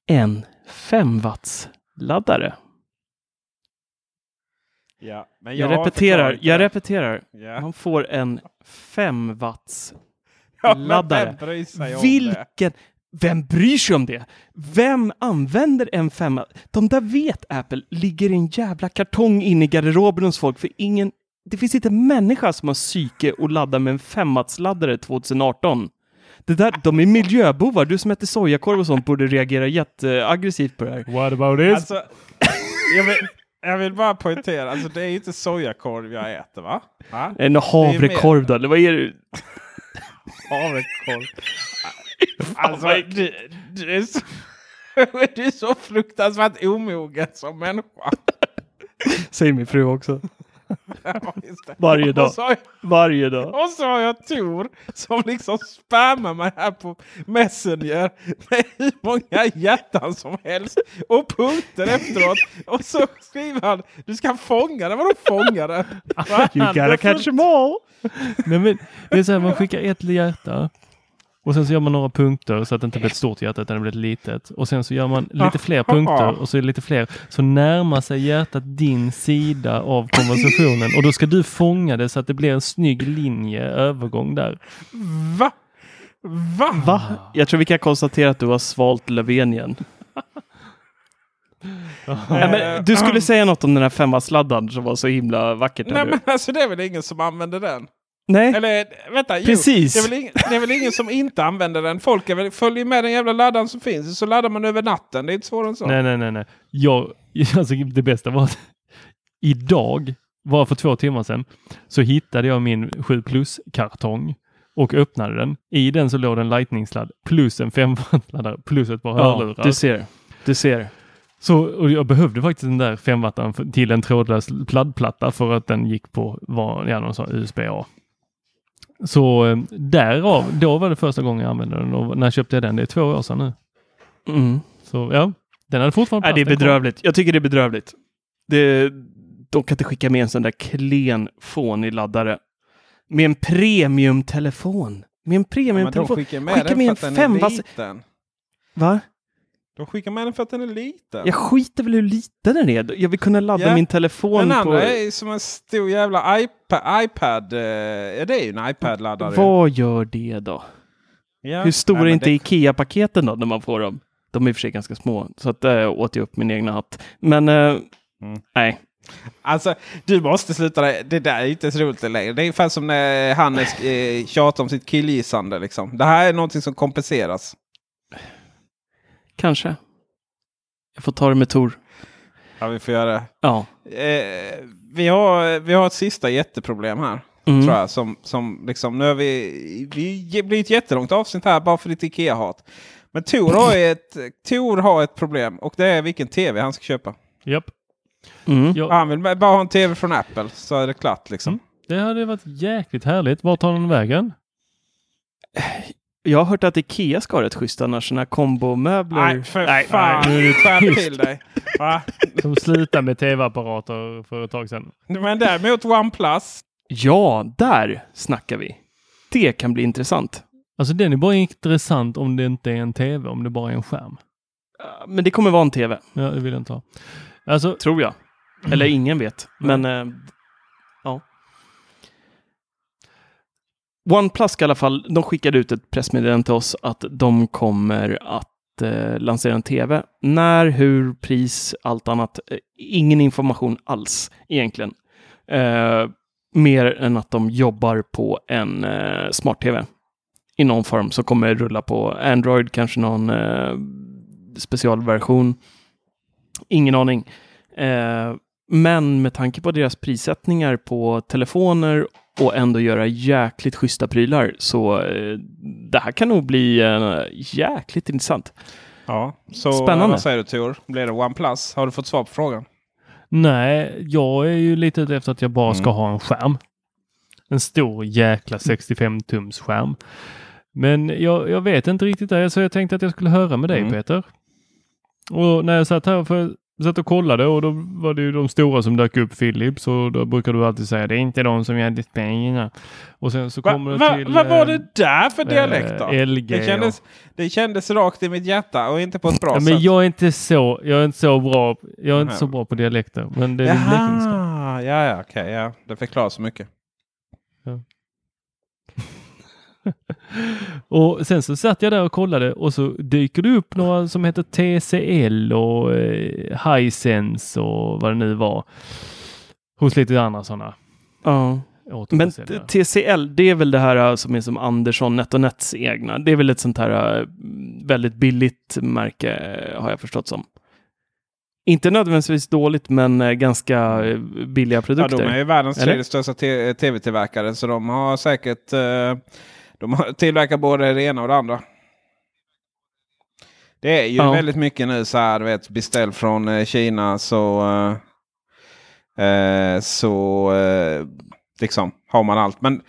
en 5 watts laddare. Ja, men Jag, har repeterar, jag repeterar. Ja. Man får en 5 watts Ja, laddare. vem bryr sig om det? Vilken... Vem bryr sig om det? Vem använder en femma? De där vet Apple ligger i en jävla kartong inne i garderoben hos folk för ingen... Det finns inte en människa som har psyke och laddar med en femmatsladdare 2018. Det där, de är miljöbovar. Du som äter sojakorv och sånt borde reagera jätteaggressivt på det här. What about this? Alltså, jag, vill, jag vill bara poängtera, alltså, det är inte sojakorv jag äter va? va? En havrekorv då, eller vad är det? Havrekorv. Alltså, du, du, är så, du är så fruktansvärt omogen som människa. Säger min fru också. Ja. Varje dag. Och så, har jag, Varje dag. och så har jag Tor som liksom spammar mig här på Messenger med hur många hjärtan som helst och punkter efteråt. Och så skriver han du ska fånga den. Vadå fånga den? You gotta catch them all. Nej, men det är så här, man skickar ett hjärta och sen så gör man några punkter så att det inte blir ett stort hjärta utan det blir ett litet. Och sen så gör man lite fler punkter och så är det lite fler. Så närmar sig hjärtat din sida av konversationen och då ska du fånga det så att det blir en snygg linje övergång där. Va? Va? Va? Jag tror vi kan konstatera att du har svalt Löfven igen. Nej, men du skulle säga något om den här femmasladdaren som var så himla vackert. Nej men alltså det är väl ingen som använder den? Nej. Eller vänta, jo, Precis. det, är väl ingen, det är väl ingen som inte använder den. Folk är väl, följer med den jävla laddaren som finns. Så laddar man över natten. Det är inte svårare än så. Nej, nej, nej, nej. Jag, alltså det bästa var att idag, bara för två timmar sedan, så hittade jag min 7 plus-kartong och öppnade den. I den så låg en lightning-sladd plus en 5-wattladdare plus ett par Ja, hörlurar. du ser. Du ser. Så, och jag behövde faktiskt den där 5 för- till en trådlös pladdplatta för att den gick på vad, ja, någon USB-A. Så eh, därav, då var det första gången jag använde den och när köpte jag den? Det är två år sedan nu. Mm. Så ja, den hade fortfarande Nej, det är bedrövligt. Jag tycker det är bedrövligt. Det, de kan inte skicka med en sån där klen fånig laddare. Med en premiumtelefon. Med en Ja, premiumtelefon. skickar med Skicka den med för en att den är femvass- liten. Va? De skickar med den för att den är liten. Jag skiter väl hur liten den är. Jag vill kunna ladda Ja, min telefon den på... andra är som en stor jävla iPad. iPad eh, ja, det är ju en iPad-laddare. Vad gör det då? Ja. Hur stora Nej, är inte det- IKEA-paketen då när man får dem? De är i och för sig ganska små, så att där åt jag upp min egna hatt. Men eh, Mm. nej. Alltså, du måste sluta. Det, det där är inte så roligt längre. Det är ungefär som när Hannes eh, tjatar om sitt killgissande. Liksom. Det här är någonting som kompenseras. Kanske. Jag får ta det med Tor. Ja, vi får göra det. Ja. Eh, vi, har, vi har ett sista jätteproblem här. Mm. Tror jag. Som, som liksom, nu har vi, vi blir ett jättelångt avsnitt här bara för ditt Ikea-hat. Men Tor har, ett, Tor har ett problem och det är vilken tv han ska köpa. Japp. Mm. Ja, Han vill bara ha en tv från Apple så är det klart. Liksom. Mm. det hade varit jäkligt härligt. Vart tar den vägen? Jag har hört att Ikea ska ha rätt schyssta annars, sådana här kombomöbler. Nej, för Nej, fan. nu är till dig. Va? De slutade med tv-apparater för ett tag sedan. Men däremot OnePlus. Ja, där snackar vi. Det kan bli intressant. Alltså den är bara intressant om det inte är en tv, om det bara är en skärm. Men det kommer vara en tv, Ja, det vill jag inte ha. Alltså, tror jag. Eller ingen vet. Men eh, OnePlus i alla fall, de skickade ut ett pressmeddelande till oss att de kommer att eh, lansera en tv. När, hur, pris, allt annat. Eh, ingen information alls egentligen. Eh, mer än att de jobbar på en eh, smart-tv i någon form som kommer rulla på Android, kanske någon eh, specialversion. Ingen aning. Eh, men med tanke på deras prissättningar på telefoner och ändå göra jäkligt schyssta prylar så eh, det här kan nog bli eh, jäkligt intressant. Ja, så Spännande. vad säger du Tor? Blir det OnePlus? Har du fått svar på frågan? nej, jag är ju lite ute efter att jag bara ska Mm. ha en skärm. En stor jäkla 65 tums skärm. Men jag, jag vet inte riktigt det, så jag tänkte att jag skulle höra med dig Mm. Peter. Och när jag satt här för satt och kollade och då var det ju de stora som dök upp, Philips, och då brukar du alltid säga det är inte de som gör displayen. Och sen så Va, kommer det va, till... vad var eh, det där för dialekt då? eh, LG det, kändes, det kändes rakt i mitt hjärta och inte på ett bra Ja, sätt. men jag är inte så, jag är inte så bra, jag är inte så bra på dialekter. Men det är. Jaha, ja, ja, okej, ja. Det förklarar så mycket. Och sen så satt jag där och kollade och så dyker det upp några som heter TCL och eh, Hisense och vad det nu var. Hos lite andra sådana Ja. Men. TCL, det är väl det här eh, som är som Andersson NetOnNets egna. Det är väl ett sånt här eh, väldigt billigt märke eh, har jag förstått som. Inte nödvändigtvis dåligt, men ganska billiga Ja, produkter. de är ju världens tredje största tv-tillverkare så de har säkert eh, de har tillverkar både det ena och det andra. Det är ju Ja. väldigt mycket nu så här, du vet, beställ från eh, Kina så... eh, Eh, så eh, liksom har man allt. Men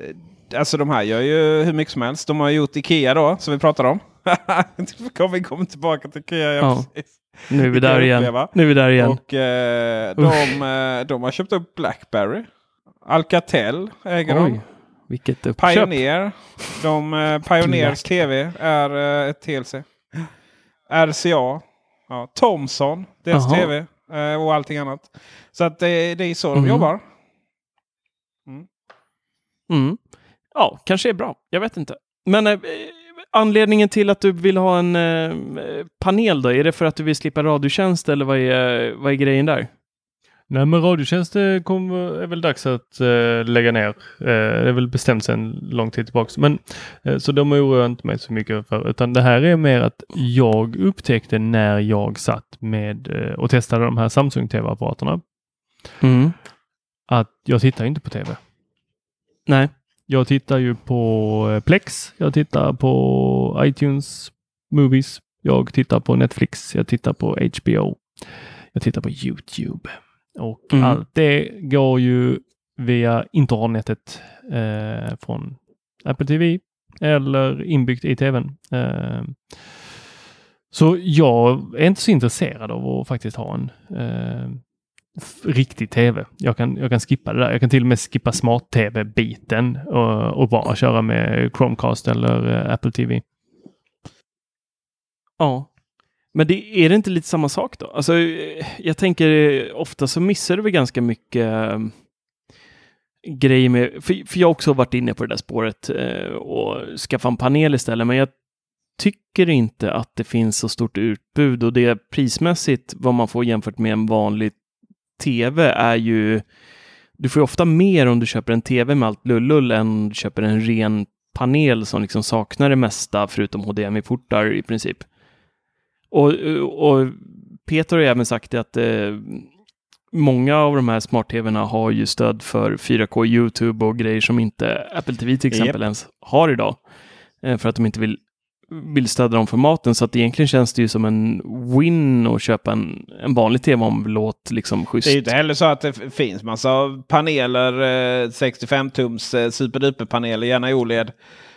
eh, alltså de här gör ju hur mycket som helst. De har gjort Ikea då som vi pratade om. vi kommer tillbaka till Ikea. Ja, Ja. Nu är vi där igen. uppleva. Nu är vi där igen. Och eh, de, de har köpt upp Blackberry. Alcatel äger de. Vilket uppköp. Pioneer. De, eh, Pioneers. TV är eh, ett TLC. RCA. Ja, Thomson. Deras. TV. Eh, och allting annat. Så att det, det är så de Mhm. jobbar. Mm. Ja, kanske är bra. Jag vet inte. Men eh, anledningen till att du vill ha en eh, panel då? Är det för att du vill slippa radiotjänst eller vad är, vad är grejen där? Nej men Radiotjänst eh, kommer, är väl dags att eh, lägga ner. Eh, det är väl bestämt sedan lång tid tillbaka. Men, eh, så de oroar jag inte mig så mycket för. Utan det här är mer att jag upptäckte när jag satt med eh, och testade de här Samsung TV-apparaterna. Mm. Att jag tittar inte på TV. Nej. Jag tittar ju på eh, Plex. Jag tittar på iTunes Movies. Jag tittar på Netflix. Jag tittar på HBO. Jag tittar på YouTube. Och Mm. allt det går ju via internetet eh, från Apple TV eller inbyggt i tvn. Eh, så jag är inte så intresserad av att faktiskt ha en eh, riktig tv. Jag kan, jag kan skippa det där. Jag kan till och med skippa smart-tv-biten och, och bara köra med Chromecast eller eh, Apple TV. Ja. Men det, är det inte lite samma sak då? Alltså, jag tänker ofta så missar du väl ganska mycket ehm, grejer med, för, för jag har också varit inne på det där spåret eh, och skaffa en panel istället, men jag tycker inte att det finns så stort utbud och det prismässigt vad man får jämfört med en vanlig tv är ju du får ju ofta mer om du köper en tv med allt lullull än om du köper en ren panel som liksom saknar det mesta förutom HDMI-portar i princip. Och, och Peter har ju även sagt att eh, många av de här smart-tvna har ju stöd för 4K YouTube och grejer som inte Apple TV till exempel Japp. ens har idag. Eh, för att de inte vill, vill stödja de formaten. Så att egentligen känns det ju som en win att köpa en, en vanlig tv om låt liksom schysst. Det är ju inte heller så att det finns massa paneler, eh, 65-tums eh, superduper-paneler, gärna i OLED.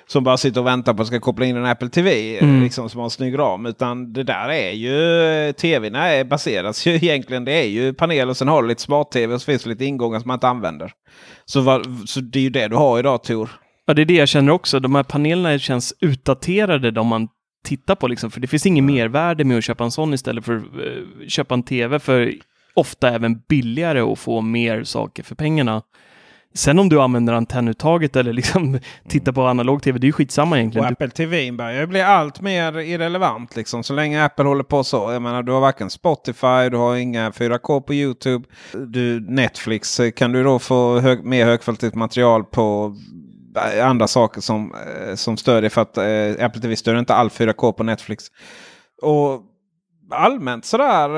Som bara sitter och väntar på att ska koppla in en Apple TV. eh, Mm. Liksom, som har en snygg ram. Utan det där är ju... eh, TVn är, baseras ju egentligen. Det är ju paneler och sen har du lite smart-TV och så finns det lite ingångar som man inte använder. Så, vad, så det är ju det du har idag Tor. Ja, det är det jag känner också. De här panelerna känns utdaterade de man tittar på, liksom. för det finns inget mervärde med att köpa en sån istället för att eh, köpa en tv, för ofta även billigare och få mer saker för pengarna. Sen om du använder antennuttaget eller liksom tittar på analog tv, det är ju skitsamma Och egentligen. Du, Apple TV börjar bli allt mer irrelevant. Liksom. Så länge Apple håller på så. Jag menar, du har varken Spotify, du har inga 4K på YouTube. Du, Netflix eh, kan du då få hög, mer högkvalitativt material på eh, andra saker som, eh, som stödjer. För att eh, Apple TV stödjer inte all 4K på Netflix. Och allmänt sådär,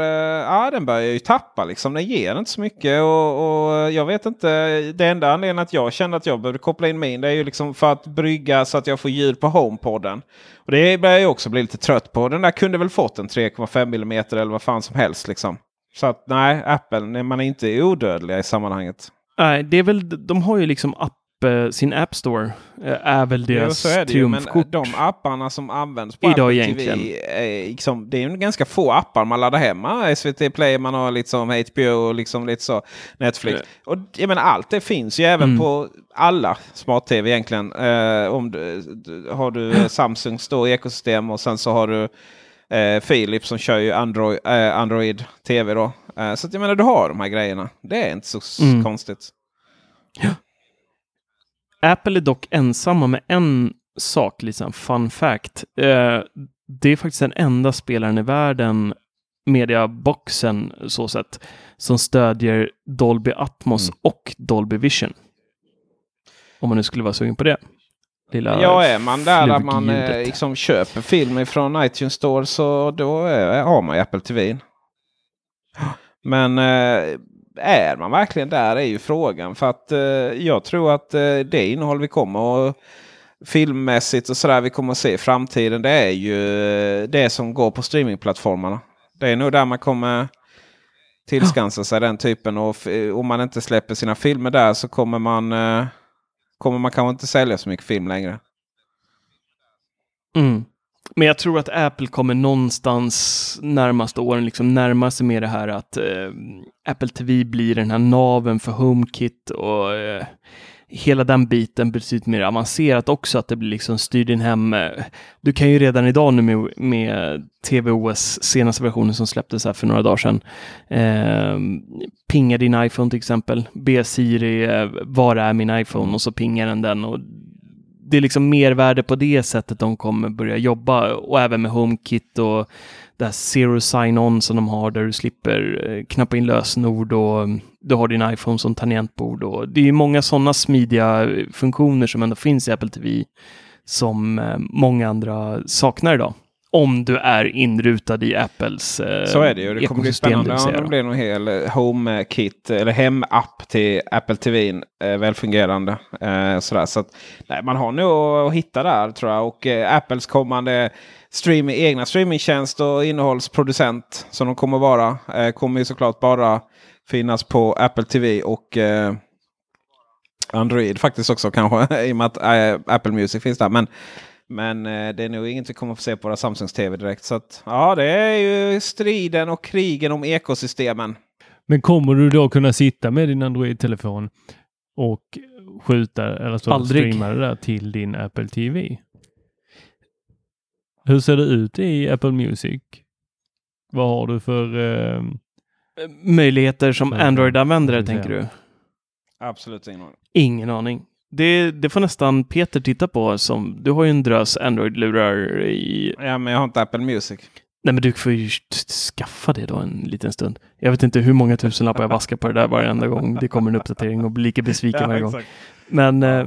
eh, den börjar ju tappa liksom. Den ger inte så mycket och, och jag vet inte. Det enda anledningen att jag kände att jag behövde koppla in min det är ju liksom för att brygga så att jag får ljud på HomePodden. Och det börjar jag också bli lite trött på. Den där kunde väl fått en 3,5 mm eller vad fan som helst liksom. Så att nej, Apple, man är inte odödliga i sammanhanget. nej, det är väl, de har ju liksom app, sin App Store, eh, är väl Jo, deras så är det ju, men triumfkort. de apparna som används på Idag Apple egentligen. TV, är, liksom, det är ju ganska få appar man laddar hemma. SVT Play, man har liksom HBO och liksom lite så Netflix. Och jag menar, allt det finns ju även Mm. på alla smart-tv egentligen. Eh, om du, du, har du eh, Samsungs då ekosystem och sen så har du eh, Philips som kör ju Android, eh, Android TV då. Eh, så att jag menar, du har de här grejerna. Det är inte så Mm. konstigt. Apple är dock ensamma med en sak, liksom fun fact. Eh, det är faktiskt den enda spelaren i världen, mediaboxen så sett, som stödjer Dolby Atmos Mm. och Dolby Vision. Om man nu skulle vara sugen på det. Lilla Ja, är man där att man eh, liksom köper film från iTunes Store så då är, har man ju Apple TV. Men eh, är man verkligen där är ju frågan. För att eh, jag tror att eh, det innehåll vi kommer att filmmässigt och sådär vi kommer att se i framtiden. Det är ju eh, det som går på streamingplattformarna. Det är nog där man kommer tillskansa sig den typen. Och eh, om man inte släpper sina filmer där så kommer man, eh, kommer man kanske inte sälja så mycket film längre. Mm. Men jag tror att Apple kommer någonstans närmaste åren liksom närma sig med det här att eh, Apple TV blir den här naven för HomeKit och eh, hela den biten betydligt mer avancerat också, att det blir liksom styr din hem. Eh. Du kan ju redan idag nu med, med TVOS senaste versionen som släpptes här för några dagar sedan, eh, pinga din iPhone till exempel, be Siri, eh, var är min iPhone? Och så pingar den den och det är liksom mervärde på det sättet de kommer börja jobba och även med HomeKit och det här Zero Sign-On som de har där du slipper eh, knappa in lösenord och mm, du har din iPhone som tangentbord. Och det är många sådana smidiga eh, funktioner som ändå finns i Apple TV som eh, många andra saknar idag. Om du är inrutad i Apples eh, Så är det ju. Det kommer bli spännande om det blir någon hel HomeKit eller hemapp till Apple TV. Eh, välfungerande. Eh, sådär. Så att, nej, man har nog att hitta där tror jag. Och eh, Apples kommande streaming, egna streamingtjänst och innehållsproducent som de kommer vara. Eh, kommer ju såklart bara finnas på Apple TV och eh, Android faktiskt också kanske. I och med att Apple Music finns där. Men, men äh, det är nog inget vi kommer få se på våra Samsungs TV direkt. Så att, ja, det är ju striden och krigen om ekosystemen. Men kommer du då kunna sitta med din Android-telefon och skjuta eller så Aldrig. streama det där till din Apple TV? Hur ser det ut i Apple Music? Vad har du för eh, möjligheter som Android-användare tänker du? Absolut ingen aning. Ingen aning. Det, det, får nästan Peter titta på. Som, du har ju en drös Android-lurar i... Ja, men jag har inte Apple Music. Nej, men du får ju skaffa det då en liten stund. Jag vet inte hur många tusenlappar jag vaskar på det där varenda gång det kommer en uppdatering och blir lika besviken ja, varje gång. Men, eh,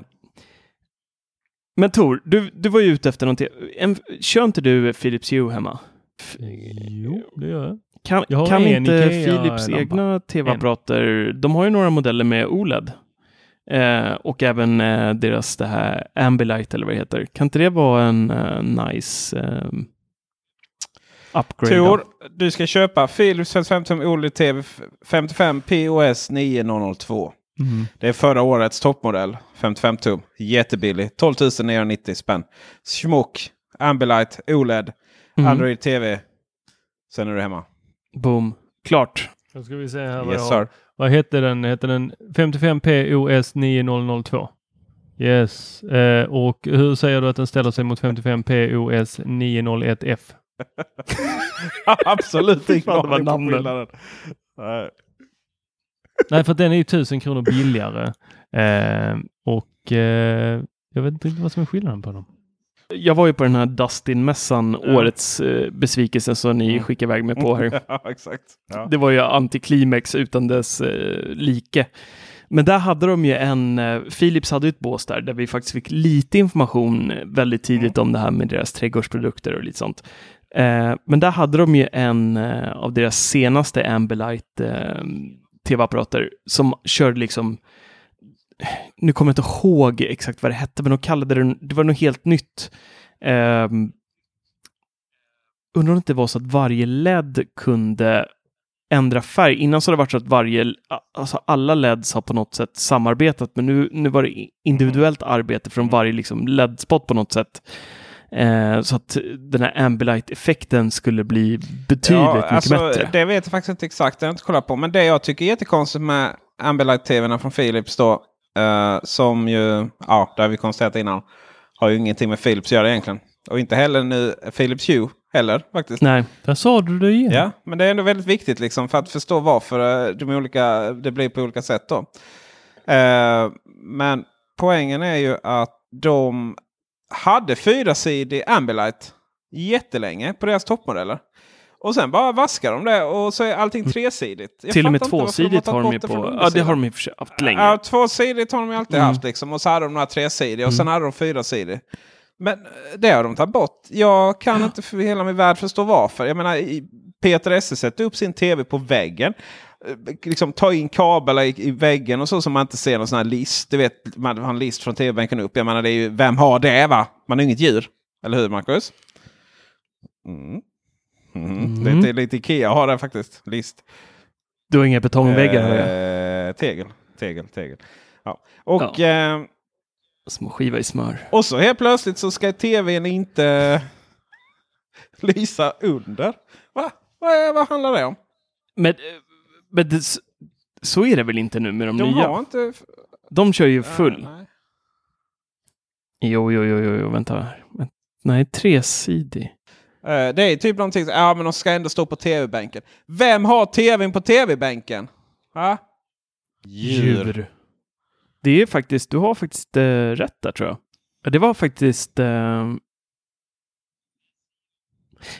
men Tor, du, du var ju ute efter någonting. En, kör inte du Philips Hue hemma? Jo, det gör jag. Kan, kan inte Philips egna tv-apparater, de har ju några modeller med OLED. Eh, och även eh, deras det här Ambilight eller vad det heter. Kan inte det vara en uh, nice uh, upgrade? Tor, du ska köpa Philips 55 tum OLED TV 55 POS 9002. Mm. Det är förra årets toppmodell. 55 tum. Jättebillig. 12 990 spänn. Schmuck. Ambilight OLED. Mm. Android TV. Sen är du hemma. Boom. Klart. Då ska vi se här vad yes, jag har. Vad heter den? Heter den 55P OS 9002? Yes. Eh, och hur säger du att den ställer sig mot 55P OS 901F? Absolut ingen aning skillnaden. Nej, för den är ju tusen kronor billigare. Eh, och eh, jag vet inte riktigt vad som är skillnaden på dem. Jag var ju på den här Dustin-mässan, ja. årets eh, besvikelse som ni mm. skickade iväg mig på här. ja, exakt. Ja. Det var ju antiklimax utan dess eh, like. Men där hade de ju en, eh, Philips hade ett bås där, där vi faktiskt fick lite information väldigt tidigt mm. om det här med deras trädgårdsprodukter och lite sånt. Eh, men där hade de ju en eh, av deras senaste Ambilight eh, tv-apparater som körde liksom nu kommer jag inte ihåg exakt vad det hette, men de kallade det, det var något helt nytt. Um, undrar om det inte var så att varje LED kunde ändra färg. Innan så har det varit så att varje, alltså alla LEDs har på något sätt samarbetat, men nu, nu var det individuellt arbete från varje liksom LED-spot på något sätt. Eh, så att den här Ambilight-effekten skulle bli betydligt ja, mycket alltså, bättre. Det vet jag faktiskt inte exakt, det har jag inte kollat på. Men det jag tycker är jättekonstigt med Ambilight-tvn från Philips då, Uh, som ju, ja, det har vi konstaterat innan, har ju ingenting med Philips att göra egentligen. Och inte heller nu Philips Hue heller faktiskt. Nej, där sa du det igen. Ja, men det är ändå väldigt viktigt liksom för att förstå varför eh, de olika, det blir på olika sätt. då. Uh, men poängen är ju att de hade fyrasidig Ambilight jättelänge på deras toppmodeller. Och sen bara vaskar de det och så är allting mm. tresidigt. Jag Till och med tvåsidigt har de ju på. Ja, det har de ju haft länge. Ja, tvåsidigt har de ju alltid mm. haft liksom. Och så hade de några tresidiga och mm. sen hade de fyrasidig. Men eh, det har de tagit bort. Jag kan ja. inte för hela min värld förstå varför. Jag menar, Peter Esse sätter upp sin tv på väggen. Eh, liksom ta in kablar i, i, väggen och så som man inte ser någon sån här list. Du vet, man har en list från tv-bänken upp. Jag menar, det är ju, vem har det va? Man är inget djur. Eller hur Marcus? Mm. Mm. Mm. Lite, lite Ikea har det faktiskt. List. Du har inga betongväggar. Eh, tegel, tegel, tegel. Ja. Och, eh, Små skiva i smör. och så helt plötsligt så ska tvn inte lysa under. Va? Vad, är- vad handlar det om? Men, eh, men det, så är det väl inte nu med de, De nya? har inte... De kör ju full. Nej. Jo, jo, jo, jo, vänta. Vänt- Nej, tresidig. Eh, Det är typ någonting, så- ja men de ska ändå stå på tv-bänken. Vem har tvn på tv-bänken? Va? Det är faktiskt, du har faktiskt eh, rätt där tror jag. Ja, Det var faktiskt... Eh,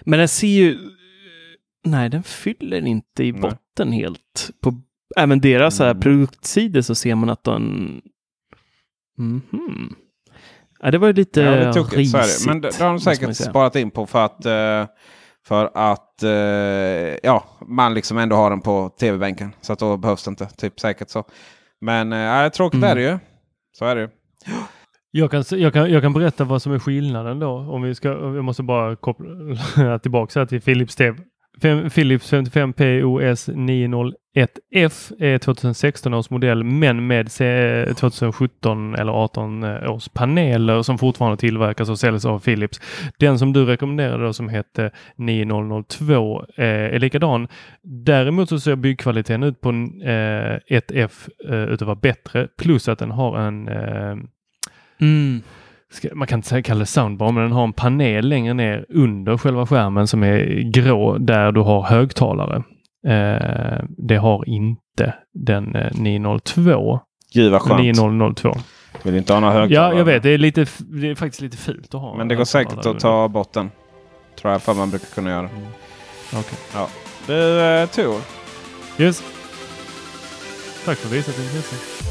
men den ser ju... Nej, den fyller inte i Nej. botten helt. På även deras så här Mm. produktsidor så ser man att den... Mhm. Ja, det var lite Ja, det tokigt, risigt, Men det, det har de säkert sparat in på för att, eh, för att eh, ja, man liksom ändå har den på tv-bänken. Så att då behövs det inte. Typ säkert så. Men eh, tråkigt Mm. är det ju. Så är det ju. Jag kan, jag, kan, jag kan berätta vad som är skillnaden då. Om vi ska, jag måste bara koppla tillbaka till Philips TV. Fem- Philips 55P OS 901F är 2016 års modell men med C- 2017 eller 18 års paneler som fortfarande tillverkas och säljs av Philips. Den som du rekommenderade då som hette 9002 eh, är likadan. Däremot så ser byggkvaliteten ut på eh, 1F eh, ut att vara bättre plus att den har en eh, Mm. man kan inte säga kalla det soundbar, men den har en panel längre ner under själva skärmen som är grå där du har högtalare. Eh, det har inte den eh, 902. Gud vad skönt. 9002. Vill inte ha några högtalare. Ja, jag vet. Det är, lite, det är faktiskt lite fult att ha. Men det går säkert att ta bort den. Tror jag för man brukar kunna göra. Mm. Okej. Du eh, Tor. Yes. Tack för visat intresse.